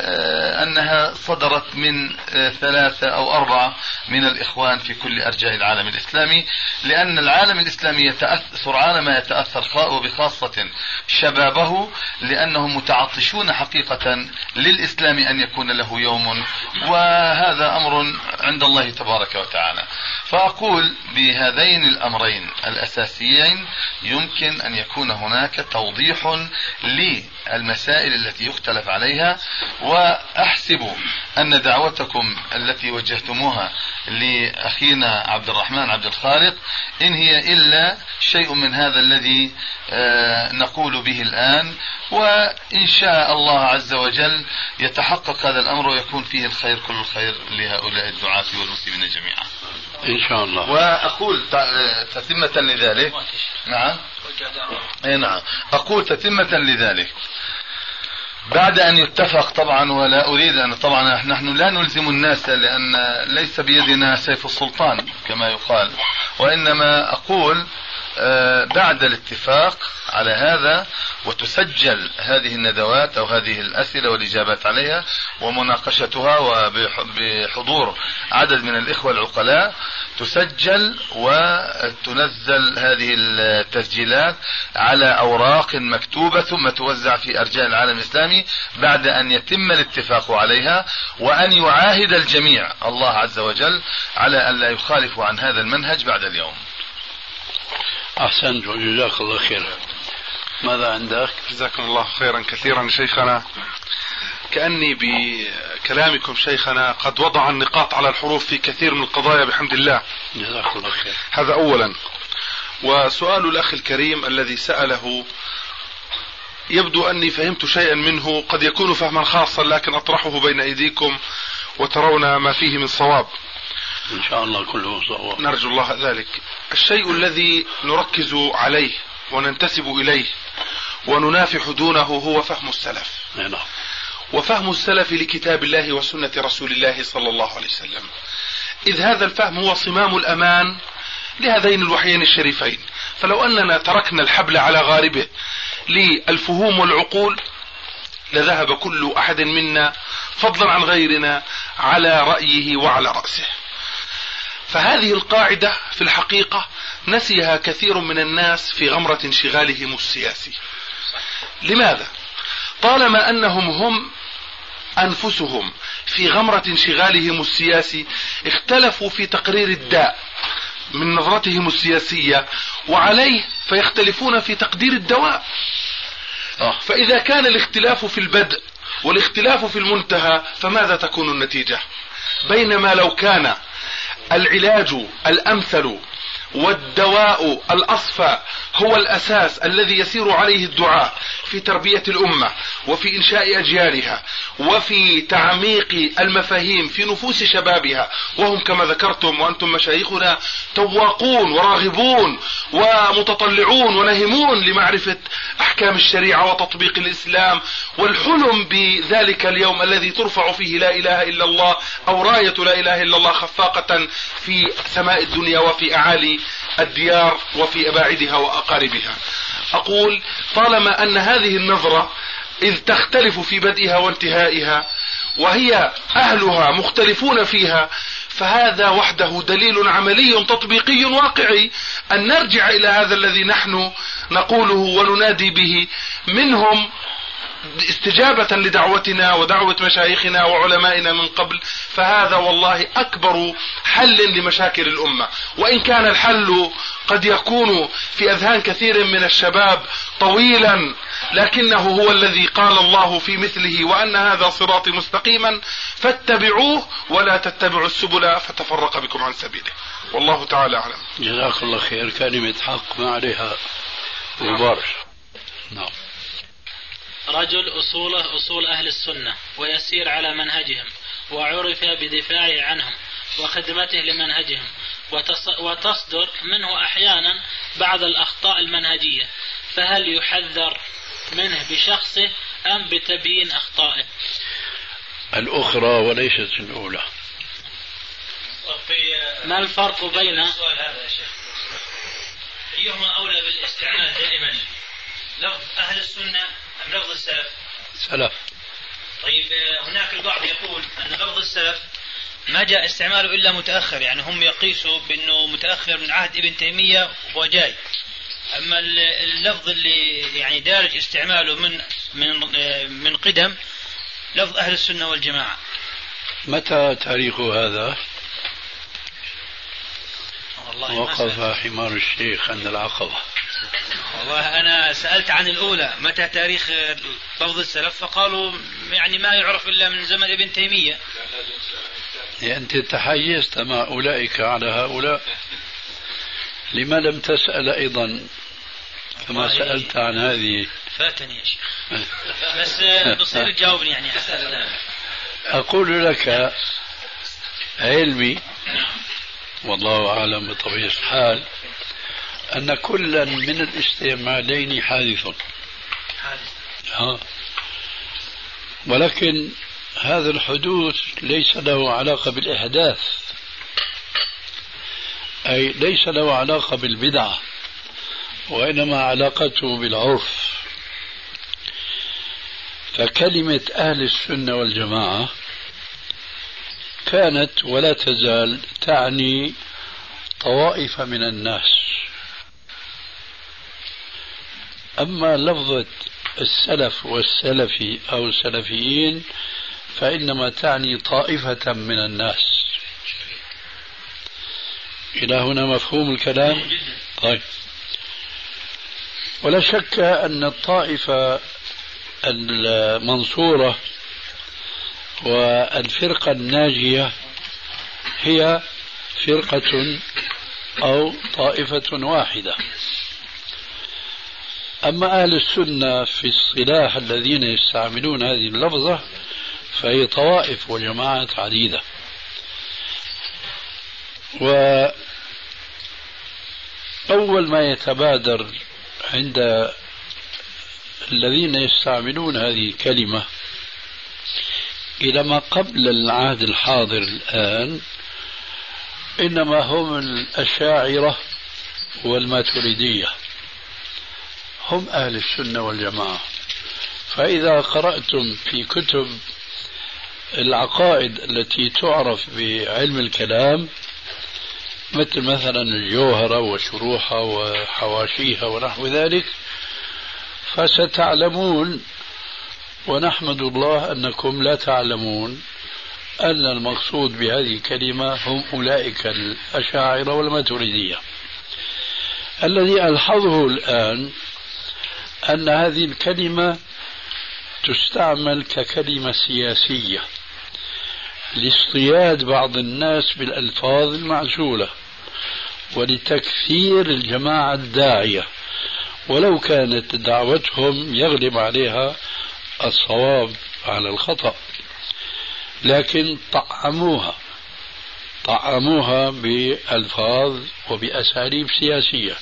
آه، أنها صدرت من آه، ثلاثة أو أربعة من الإخوان في كل أرجاء العالم الإسلامي لأن العالم الإسلامي يتأثر سرعان ما يتأثر وبخاصة شبابه لأنهم متعطشون حقيقة للإسلام أن يكون له يوم وهذا أمر عند الله تبارك وتعالى. فأقول بهذين الأمرين الأساسيين يمكن أن يكون هناك توضيح للمسائل التي يختلف عليها وأحسب أن دعوتكم التي وجهتموها لأخينا عبد الرحمن عبد الخالق إن هي إلا شيء من هذا الذي آه، نقول به الآن. وإن شاء الله عز وجل يتحقق هذا الأمر ويكون فيه الخير كل الخير لهؤلاء الدعاة والمسلمين جميعا. إن شاء الله. وأقول تتمة لذلك. نعم. أي نعم. أقول تتمة لذلك. بعد أن يتفق طبعا ولا أريد أن طبعا نحن لا نلزم الناس لأن ليس بيدنا سيف السلطان كما يقال. وإنما أقول آه، بعد الاتفاق على هذا وتسجل هذه الندوات أو هذه الأسئلة والإجابات عليها ومناقشتها وبحضور عدد من الإخوة العقلاء تسجل وتنزل هذه التسجيلات على أوراق مكتوبة ثم توزع في أرجاء العالم الإسلامي بعد أن يتم الاتفاق عليها وأن يعاهد الجميع الله عز وجل على أن لا يخالفوا عن هذا المنهج بعد اليوم. احسنت وجزاك الله خيرا. ماذا عندك؟ جزاكم الله خيرا كثيرا شيخنا. كأني بكلامكم شيخنا قد وضع النقاط على الحروف في كثير من القضايا بحمد الله. جزاك الله خير. هذا أولا. وسؤال الأخ الكريم الذي سأله يبدو أني فهمت شيئا منه. قد يكون فهما خاصا لكن أطرحه بين أيديكم وترون ما فيه من صواب. إن شاء الله كله صواب نرجو الله ذلك. الشيء الذي نركز عليه وننتسب إليه وننافح دونه هو فهم السلف. نعم. وفهم السلف لكتاب الله وسنة رسول الله صلى الله عليه وسلم. إذ هذا الفهم هو صمام الأمان لهذين الوحيين الشريفين. فلو أننا تركنا الحبل على غاربه للفهوم والعقول لذهب كل أحد منا فضلا عن غيرنا على رأيه وعلى رأسه. فهذه القاعدة في الحقيقة نسيها كثير من الناس في غمرة انشغالهم السياسي لماذا؟ طالما أنهم هم أنفسهم في غمرة انشغالهم السياسي اختلفوا في تقرير الداء من نظرتهم السياسية وعليه فيختلفون في تقدير الدواء آه. فإذا كان الاختلاف في البدء والاختلاف في المنتهى فماذا تكون النتيجة بينما لو كان العلاج الأمثل والدواء الأصفى هو الأساس الذي يسير عليه الدعاء في تربية الأمة وفي إنشاء أجيالها وفي تعميق المفاهيم في نفوس شبابها. وهم كما ذكرتم وأنتم مشايخنا تواقون وراغبون ومتطلعون ونهمون لمعرفة أحكام الشريعة وتطبيق الإسلام والحلم بذلك اليوم الذي ترفع فيه لا إله إلا الله أو راية لا إله إلا الله خفاقة في سماء الدنيا وفي أعالي الديار وفي أباعدها وأقاربها. أقول طالما أن هذه النظرة إذ تختلف في بدئها وانتهائها وهي أهلها مختلفون فيها فهذا وحده دليل عملي تطبيقي واقعي أن نرجع إلى هذا الذي نحن نقوله وننادي به منهم استجابة لدعوتنا ودعوة مشايخنا وعلمائنا من قبل فهذا والله أكبر حل لمشاكل الأمة. وإن كان الحل قد يكون في أذهان كثير من الشباب طويلا لكنه هو الذي قال الله في مثله وأن هذا صراطي مستقيما فاتبعوه ولا تتبعوا السبل فتفرق بكم عن سبيله. والله تعالى أعلم. جزاك الله خير. كلمة حق ما عليها. غبار نعم. رجل أصوله أصول أهل السنة ويسير على منهجهم وعرف بدفاعه عنهم وخدمته لمنهجهم وتصدر منه أحيانا بعض الأخطاء المنهجية فهل يحذر منه بشخصه أم بتبيين أخطائه؟ الأخرى وليست الأولى. ما الفرق بين السؤال هذا يا شيخ. أيهما أولى بالإستعمال دائما؟ لفظ أهل السنة أم لفظ السلف؟ سلف. طيب هناك البعض يقول أن لفظ السلف ما جاء استعماله إلا متأخر يعني هم يقيسوا بأنه متأخر من عهد ابن تيمية وجاي أما اللفظ اللي يعني دارج استعماله من من من قدم لفظ أهل السنة والجماعة. متى تاريخ هذا؟ والله وقف حمار الشيخ عند العقبة. والله أنا سألت عن الأولى متى تاريخ لفظ السلف؟ فقالوا يعني ما يعرف إلا من زمن ابن تيمية. أنت تحيزت مع أولئك على هؤلاء. لما لم تسأل أيضا؟ كما سألت عن هذه. فاتني يا شيخ. بس بصير تجاوبني يعني. أقول لك علمي والله أعلم بطبيعة الحال أن كلا من الاستعمالين حادث. ها. ولكن هذا الحدوث ليس له علاقة بالإحداث. أي ليس له علاقة بالبدعة وإنما علاقته بالعرف. فكلمة أهل السنة والجماعة كانت ولا تزال تعني طوائف من الناس. أما لفظة السلف والسلفي أو السلفيين فإنما تعني طائفة من الناس. إلى هنا مفهوم الكلام؟ طيب. ولا شك أن الطائفة المنصورة والفرقة الناجية هي فرقة أو طائفة واحدة. أما أهل السنة في الصلاح الذين يستعملون هذه اللفظة فهي طوائف وجماعات عديدة. وأول ما يتبادر عند الذين يستعملون هذه الكلمة إلى ما قبل العهد الحاضر الآن إنما هم الأشاعرة والماتريدية. هم أهل السنة والجماعة. فإذا قرأتم في كتب العقائد التي تعرف بعلم الكلام مثل مثلا الجوهرة وشروحها وحواشيها ونحو ذلك فستعلمون ونحمد الله أنكم لا تعلمون أن المقصود بهذه الكلمة هم أولئك الأشاعرة والماتريدية. الذي ألحظه الآن أن هذه الكلمة تستعمل ككلمة سياسية لاصطياد بعض الناس بالألفاظ المعزولة ولتكثير الجماعة الداعية. ولو كانت دعوتهم يغلب عليها الصواب على الخطأ. لكن طعموها. طعموها بألفاظ وبأساليب سياسية.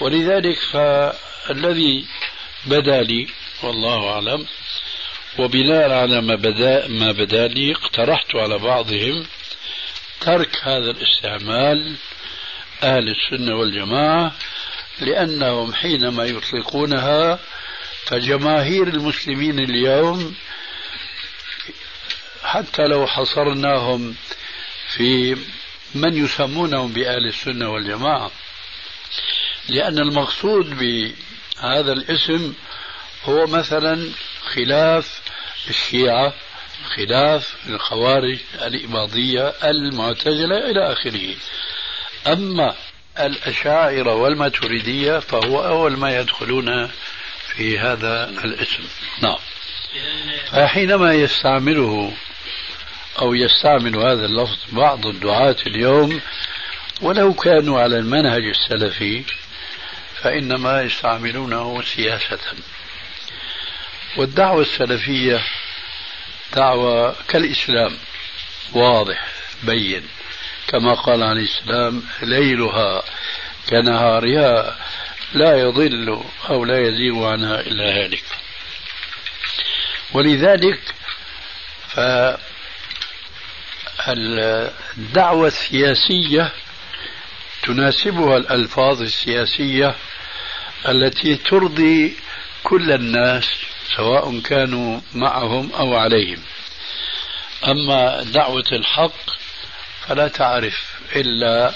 ولذلك فالذي بدا لي والله أعلم وبناء على ما بدا ما بدا لي اقترحت على بعضهم ترك هذا الاستعمال أهل السنة والجماعة لأنهم حينما يطلقونها فجماهير المسلمين اليوم حتى لو حصرناهم في من يسمونهم بأهل السنة والجماعة. لأن المقصود بهذا الاسم هو مثلا خلاف الشيعة خلاف الخوارج الإباضية المعتزلة إلى آخره. أما الأشاعرة والماتريدية فهو أول ما يدخلون في هذا الاسم. نعم. فحينما يستعمله أو يستعمل هذا اللفظ بعض الدعاة اليوم ولو كانوا على المنهج السلفي فإنما يستعملونه سياسة. والدعوة السلفية دعوة كالإسلام واضح بين. كما قال عليه السلام ليلها كنهارها لا يضل أو لا يزيغ عنها إلا هالك. ولذلك فالدعوة السياسية تناسبها الألفاظ السياسية التي ترضي كل الناس سواء كانوا معهم أو عليهم. أما دعوة الحق فلا تعرف إلا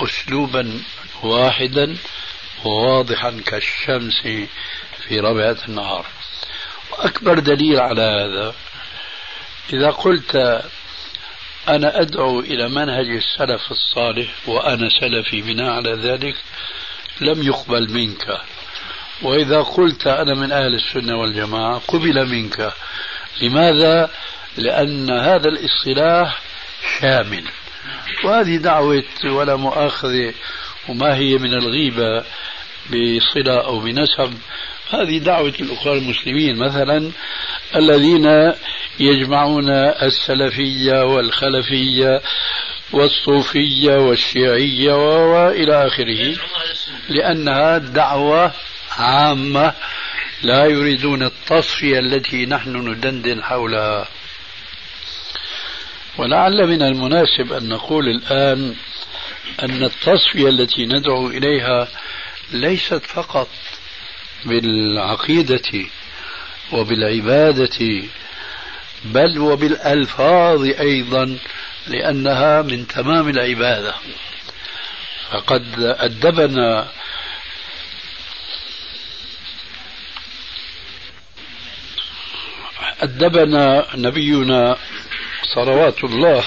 أسلوبا واحدا وواضحا كالشمس في ربعة النهار. وأكبر دليل على هذا إذا قلت أنا أدعو إلى منهج السلف الصالح وأنا سلفي بناء على ذلك لم يقبل منك. وإذا قلت أنا من أهل السنة والجماعة قبل منك. لماذا؟ لأن هذا الاصطلاح شامل. وهذه دعوة ولا مؤاخذة وما هي من الغيبة بصلة أو بنسب. هذه دعوة الأخوة المسلمين مثلا الذين يجمعون السلفية والخلفية والصوفية والشيعية وإلى آخره. لأنها دعوة عامة لا يريدون التصفية التي نحن ندندن حولها. ولعل من المناسب أن نقول الآن أن التصفية التي ندعو إليها ليست فقط بالعقيدة وبالعبادة بل وبالألفاظ أيضا لأنها من تمام العبادة. فقد أدبنا أدبنا نبينا صلوات الله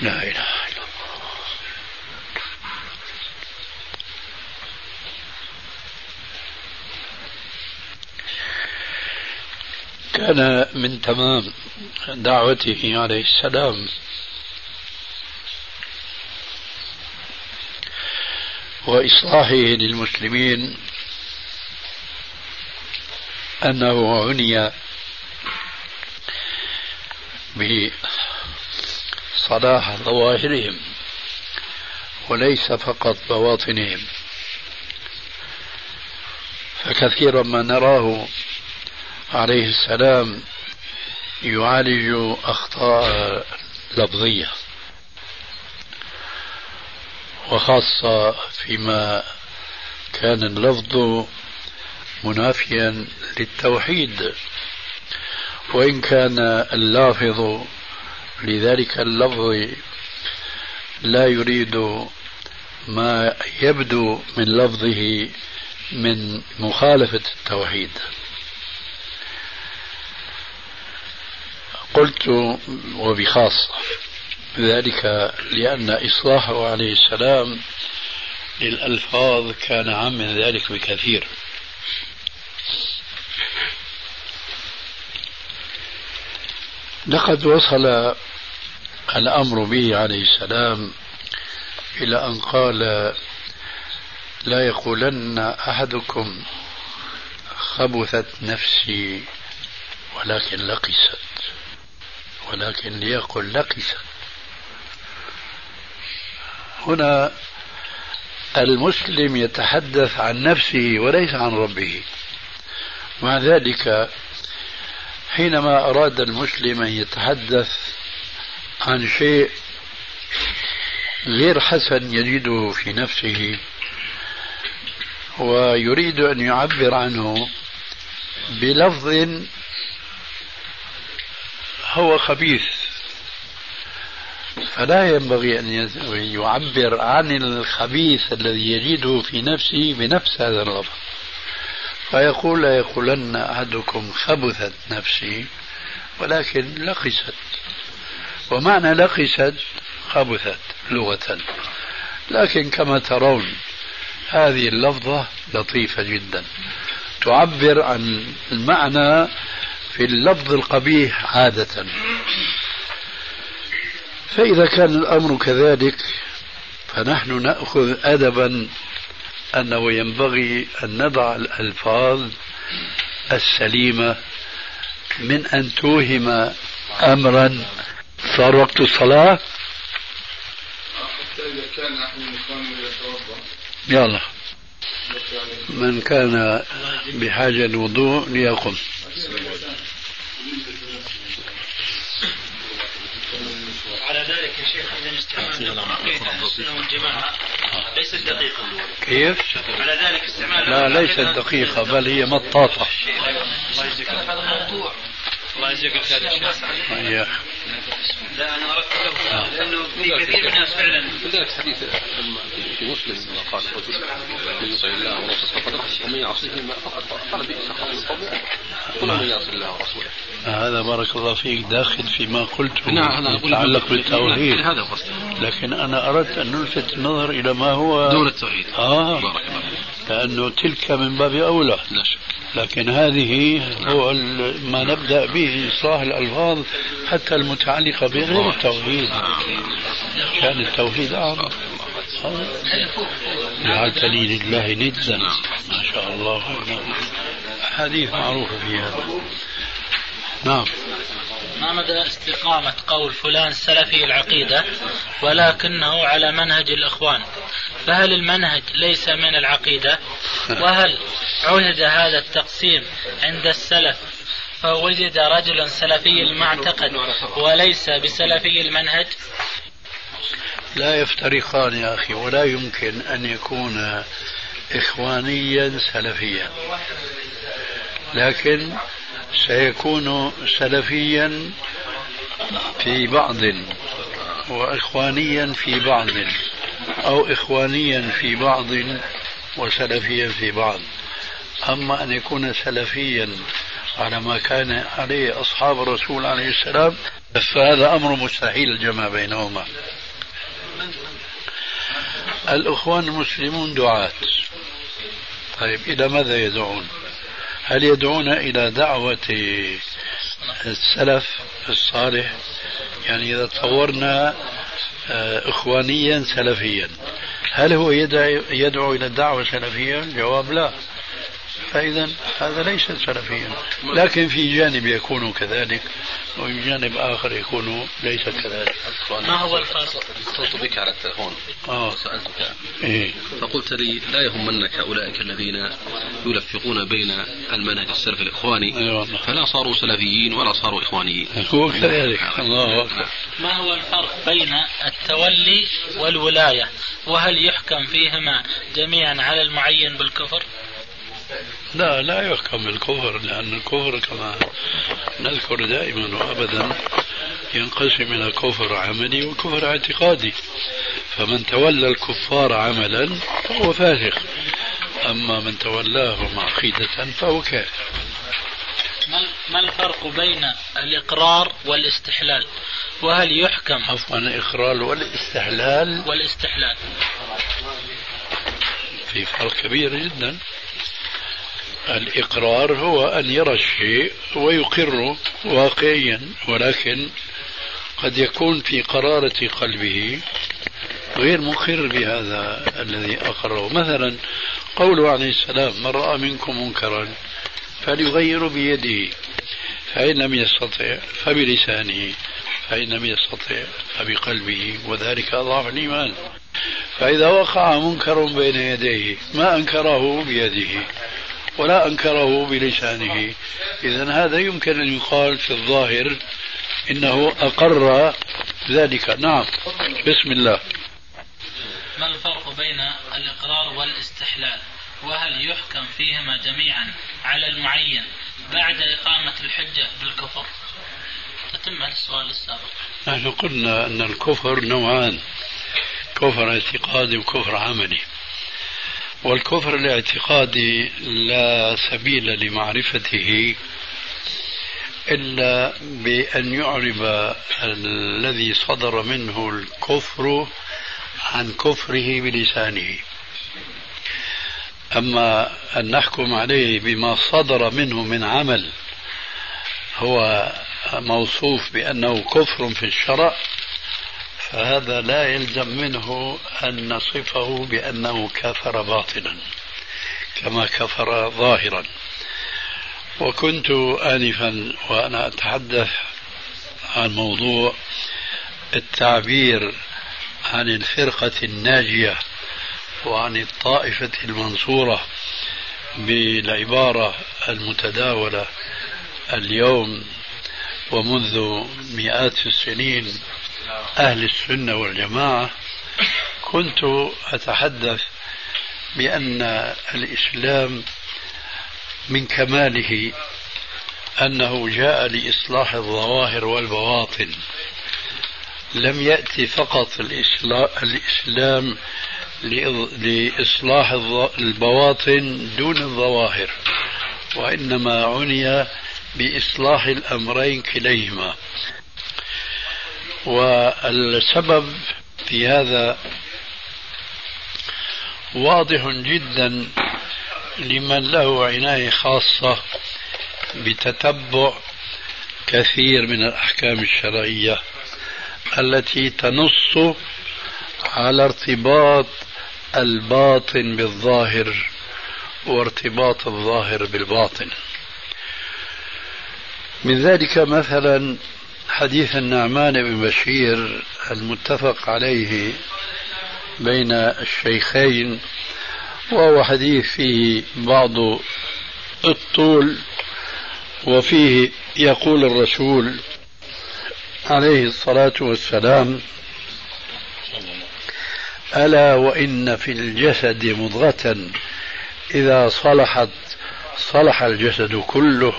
لا إله إلا الله كان من تمام دعوته عليه السلام. وإصلاحه للمسلمين أنه عني بصلاح ظواهرهم وليس فقط بواطنهم. فكثيرا ما نراه عليه السلام يعالج أخطاء لفظية وخاصة فيما كان اللفظ منافيا للتوحيد وإن كان اللافظ لذلك اللفظ لا يريد ما يبدو من لفظه من مخالفة التوحيد. قلت وبخاصة ذلك لأن إصلاحه عليه السلام للألفاظ كان عام من ذلك بكثير. لقد وصل الأمر به عليه السلام إلى أن قال لا يقولن أحدكم خبثت نفسي ولكن لقست. ولكن ليقل لقست هنا المسلم يتحدث عن نفسه وليس عن ربه. مع ذلك حينما أراد المسلم أن يتحدث عن شيء غير حسن يجده في نفسه ويريد أن يعبر عنه بلفظ هو خبيث. فلا ينبغي أن يعبر عن الخبيث الذي يجده في نفسه بنفس هذا اللفظ فيقول لا يقولن أحدكم خبثت نفسي ولكن لقست. ومعنى لقست خبثت لغة. لكن كما ترون هذه اللفظة لطيفة جدا. تعبر عن المعنى في اللفظ القبيح عادة. فإذا كان الأمر كذلك فنحن نأخذ أدبا أنه ينبغي أن نضع الألفاظ السليمة من أن توهم أمرا. صار وقت الصلاة؟ يلا. من كان بحاجة الوضوء ليقم. على ذلك يا شيخ إذا استعمال السنة والجماعه ليست دقيقه كيف؟ على ذلك استعمال لا ليست دقيقة بل هي مطاطة. الله يجزيك هذا الموضوع الله يجزيك الخير يا شيخ. لا أنا أردت له لأنه في كثير من الناس فعلا. لذلك حديث في مسلم قال الرجل من يطع الله ورسوله فقد رخص ومن يعصيه فقد قال بئس خطا القوم قل من يعصي الله ورسوله. هذا بارك الله فيك داخل فيما قلته نعم هذا أقول يتعلق بالتوحيد. نعم، هذا قصدي لكن أنا أردت أن نلفت النظر إلى ما هو دون التوحيد. آه. بارك الله فيك. لأنه تلك من باب أولى. لا شك. لكن هذه هو ال- ما نبدأ به إصلاح الألفاظ حتى المتعلقة بغير التوحيد. كان التوحيد أعظم. جعلتني لله ندا ما شاء الله. حديث معروفة في هذا. نعم. ما مدى استقامة قول فلان سلفي العقيدة ولكنه على منهج الإخوان؟ فهل المنهج ليس من العقيدة؟ وهل عهد هذا التقسيم عند السلف؟ فوجد رجل سلفي المعتقد وليس بسلفي المنهج؟ لا يفترقان يا أخي ولا يمكن أن يكون إخوانيا سلفيا. لكن سيكون سلفيا في بعض وإخوانيا في بعض أو إخوانيا في بعض وسلفيا في بعض. أما أن يكون سلفيا على ما كان عليه أصحاب الرسول عليه السلام فهذا أمر مستحيل الجمع بينهما. الإخوان المسلمون دعاة. طيب إلى ماذا يدعون؟ هل يدعون إلى دعوة السلف الصالح يعني إذا تصورنا آه، إخوانيا سلفيا هل هو يدعو, يدعو إلى الدعوة السلفية؟ الجواب لا فإذا هذا ليس سلفيا. لكن في جانب يكون كذلك وفي جانب آخر يكون ليس كذلك. ما هو الفرق؟ اتصلت بك على التلفون آه. سألتك. إيه؟ فقلت لي لا يهمنك أولئك الذين يلفقون بين المنهج السلفي الإخواني. أيوة. فلا صاروا سلفيين ولا صاروا إخوانيين. هو كذلك. الله أكبر. ما هو الفرق بين التولي والولاية؟ وهل يحكم فيهما جميعا على المعين بالكفر؟ لا لا يحكم بالكفر لأن الكفر كما نذكر دائما وأبدا ينقسم إلى كفر عملي وكفر اعتقادي. فمن تولى الكفار عملا فهو فاسق أما من تولاهم عقيدة فهو كافر. ما ما الفرق بين الإقرار والاستحلال؟ وهل يحكم عفوا الإقرار والاستحلال والاستحلال؟ في فرق كبير جدا. الإقرار هو أن يرى الشيء ويقره واقعيا ولكن قد يكون في قرارة قلبه غير مقر بهذا الذي أقره. مثلا قوله عليه السلام من رأى منكم منكرا فليغير بيده فإن لم يستطع فبلسانه فإن لم يستطع فبقلبه وذلك أضعف الإيمان. فإذا وقع منكر بين يديه ما أنكره بيده. ولا أنكره بلسانه. إذا هذا يمكن أن يقال في الظاهر إنه أقر ذلك. نعم. بسم الله. ما الفرق بين الإقرار والاستحلال؟ وهل يحكم فيهما جميعا على المعين بعد إقامة الحجة بالكفر؟ تتم السؤال السابق. نحن قلنا أن الكفر نوعان كفر اعتقادي وكفر عملي. والكفر الاعتقادي لا سبيل لمعرفته إلا بأن يعرب الذي صدر منه الكفر عن كفره بلسانه. أما أن نحكم عليه بما صدر منه من عمل هو موصوف بأنه كفر في الشرع فهذا لا يلزم منه أن نصفه بأنه كفر باطلا كما كفر ظاهرا. وكنت آنفا وأنا أتحدث عن موضوع التعبير عن الفرقة الناجية وعن الطائفة المنصورة بالعبارة المتداولة اليوم ومنذ مئات السنين. أهل السنة والجماعة كنت أتحدث بأن الإسلام من كماله أنه جاء لإصلاح الظواهر والبواطن. لم يأتي فقط الإسلام لإصلاح البواطن دون الظواهر وإنما عني بإصلاح الأمرين كليهما. والسبب في هذا واضح جدا لمن له عناية خاصة بتتبع كثير من الأحكام الشرعية التي تنص على ارتباط الباطن بالظاهر وارتباط الظاهر بالباطن. من ذلك مثلا حديث النعمان بن بشير المتفق عليه بين الشيخين وهو حديث فيه بعض الطول وفيه يقول الرسول عليه الصلاة والسلام ألا وإن في الجسد مضغة إذا صلحت صلح الجسد كله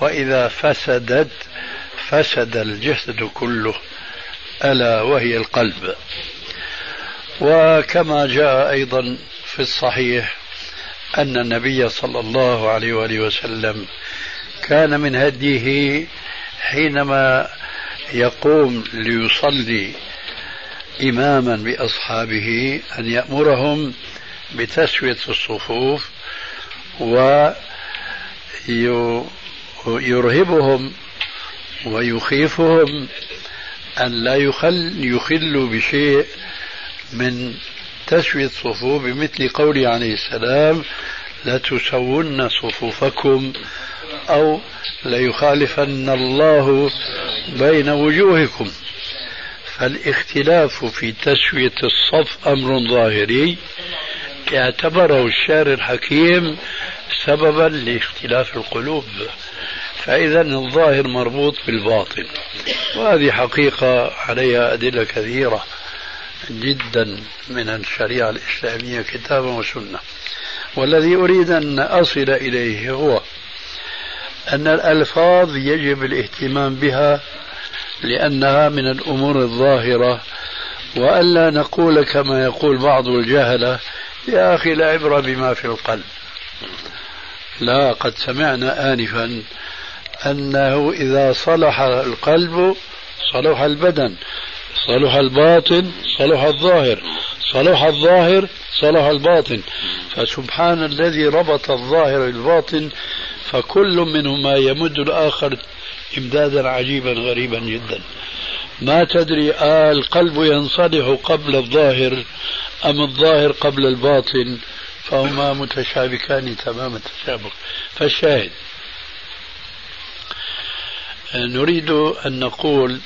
وإذا فسدت فسد الجسد كله ألا وهي القلب. وكما جاء أيضا في الصحيح أن النبي صلى الله عليه وآله وسلم كان من هديه حينما يقوم ليصلي إماما بأصحابه أن يأمرهم بتسوية الصفوف ويرهبهم ويخيفهم أن لا يخل يخلوا بشيء من تسوية الصفوف بمثل قوله عليه السلام لتسون صفوفكم أو ليخالفن الله بين وجوهكم. فالاختلاف في تسوية الصف أمر ظاهري اعتبره الشارع الحكيم سببا لاختلاف القلوب. فإذا الظاهر مربوط بالباطن. وهذه حقيقة عليها أدلة كثيرة جدا من الشريعة الإسلامية كتابا وسنة. والذي أريد أن أصل إليه هو أن الألفاظ يجب الاهتمام بها لأنها من الأمور الظاهرة وألا نقول كما يقول بعض الجهلة يا أخي لا عبرة بما في القلب. لا قد سمعنا آنفا أنه إذا صلح القلب صلح البدن صلح الباطن صلح الظاهر صلح الظاهر صلح الباطن. فسبحان الذي ربط الظاهر بالباطن فكل منهما يمد الآخر إمدادا عجيبا غريبا جدا. ما تدري آه القلب ينصلح قبل الظاهر أم الظاهر قبل الباطن؟ فهما متشابكان تمام التشابك فالشاهد نريد أن نقول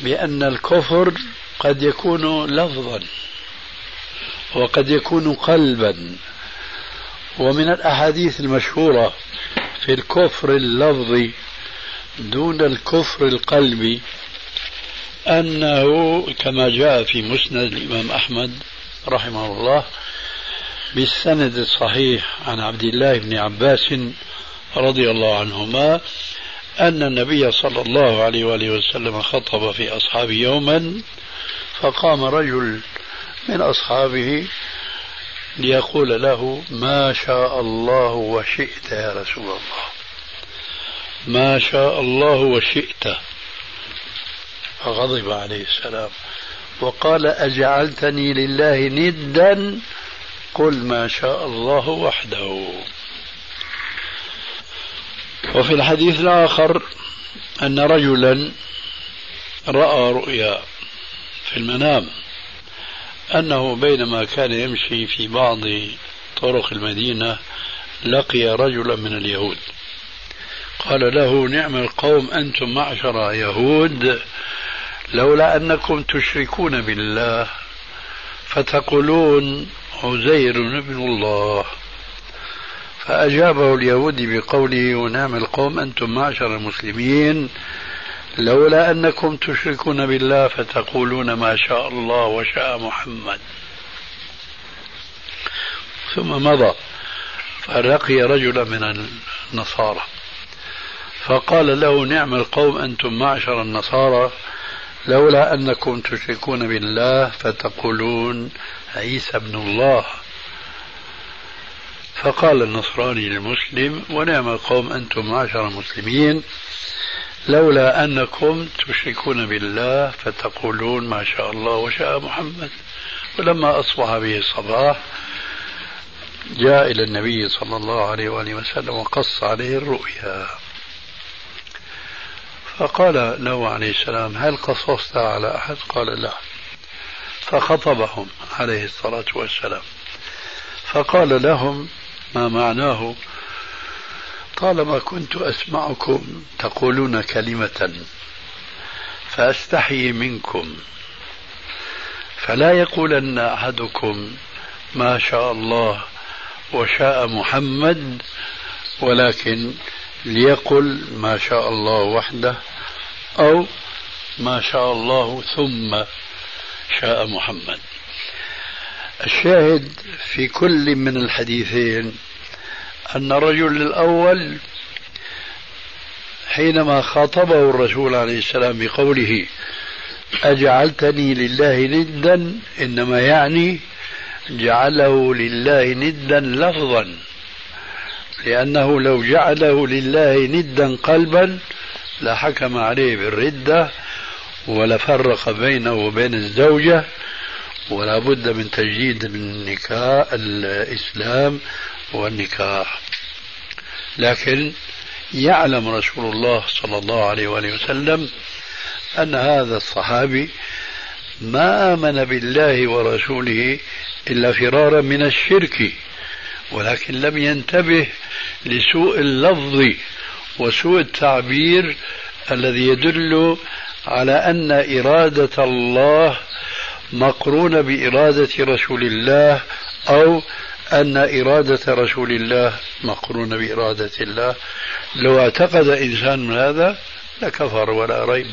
بأن الكفر قد يكون لفظا وقد يكون قلبا. ومن الأحاديث المشهورة في الكفر اللفظي دون الكفر القلبي أنه كما جاء في مسند الإمام أحمد رحمه الله بالسند الصحيح عن عبد الله بن عباس رضي الله عنهما أن النبي صلى الله عليه وآله وسلم خطب في أصحابه يوما فقام رجل من أصحابه ليقول له ما شاء الله وشئت يا رسول الله. ما شاء الله وشئت. فغضب عليه السلام. وقال أجعلتني لله ندا؟ قل ما شاء الله وحده. وفي الحديث الآخر أن رجلا رأى رؤيا في المنام أنه بينما كان يمشي في بعض طرق المدينة لقي رجلا من اليهود. قال له نعم القوم أنتم معشر يهود لولا أنكم تشركون بالله فتقولون عزير ابن الله. فأجابه اليهودي بقوله ونعم القوم أنتم معشر المسلمين لولا أنكم تشركون بالله فتقولون ما شاء الله وشاء محمد. ثم مضى فلقي رجلا من النصارى فقال له نعم القوم أنتم معشر النصارى لولا أنكم تشركون بالله فتقولون عيسى ابن الله. فقال النصراني للمسلم ونعم القوم أنتم معشر المسلمين لولا أنكم تشركون بالله فتقولون ما شاء الله وشاء محمد. ولما أصبح به الصباح جاء إلى النبي صلى الله عليه وآله وسلم وقص عليه الرؤيا. فقال له عليه السلام هل قصصت على أحد؟ قال لا. فخطبهم عليه الصلاة والسلام. فقال لهم ما معناه؟ طالما كنت أسمعكم تقولون كلمة فأستحي منكم. فلا يقولن أحدكم ما شاء الله وشاء محمد ولكن ليقل ما شاء الله وحده أو ما شاء الله ثم شاء محمد. الشاهد في كل من الحديثين أن الرجل الأول حينما خاطبه الرسول عليه السلام بقوله أجعلتني لله ندا إنما يعني جعله لله ندا لفظا لأنه لو جعله لله ندا قلبا لحكم عليه بالردة ولفرق بينه وبين الزوجة ولا بد من تجديد النكاح الإسلام والنكاح. لكن يعلم رسول الله صلى الله عليه وآله وسلم أن هذا الصحابي ما آمن بالله ورسوله إلا فرارا من الشرك ولكن لم ينتبه لسوء اللفظ وسوء التعبير الذي يدل على أن إرادة الله مقرونة بإرادة رسول الله أو أن إرادة رسول الله مقرونة بإرادة الله. لو اعتقد إنسان من هذا لكفر ولا ريب.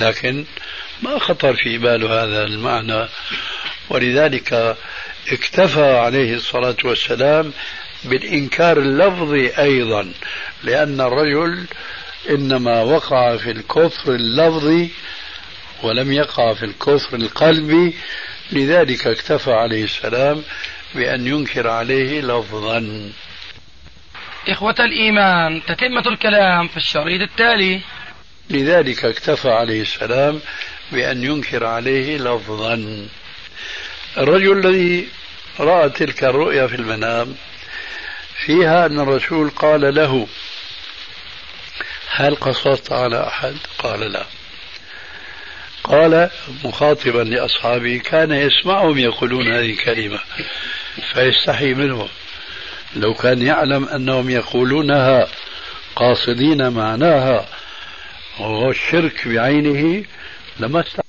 لكن ما خطر في باله هذا المعنى. ولذلك اكتفى عليه الصلاة والسلام بالإنكار اللفظي أيضا لأن الرجل إنما وقع في الكفر اللفظي ولم يقع في الكفر القلبي لذلك اكتفى عليه السلام بأن ينكر عليه لفظا. إخوة الإيمان تتمة الكلام في الشريط التالي. لذلك اكتفى عليه السلام بأن ينكر عليه لفظا. الرجل الذي رأى تلك الرؤيا في المنام فيها أن الرسول قال له هل قصصت على أحد؟ قال لا. قال مخاطبا لأصحابه كان يسمعهم يقولون هذه الكلمة فيستحي منهم. لو كان يعلم أنهم يقولونها قاصدين معناها وهو الشرك بعينه لما استحي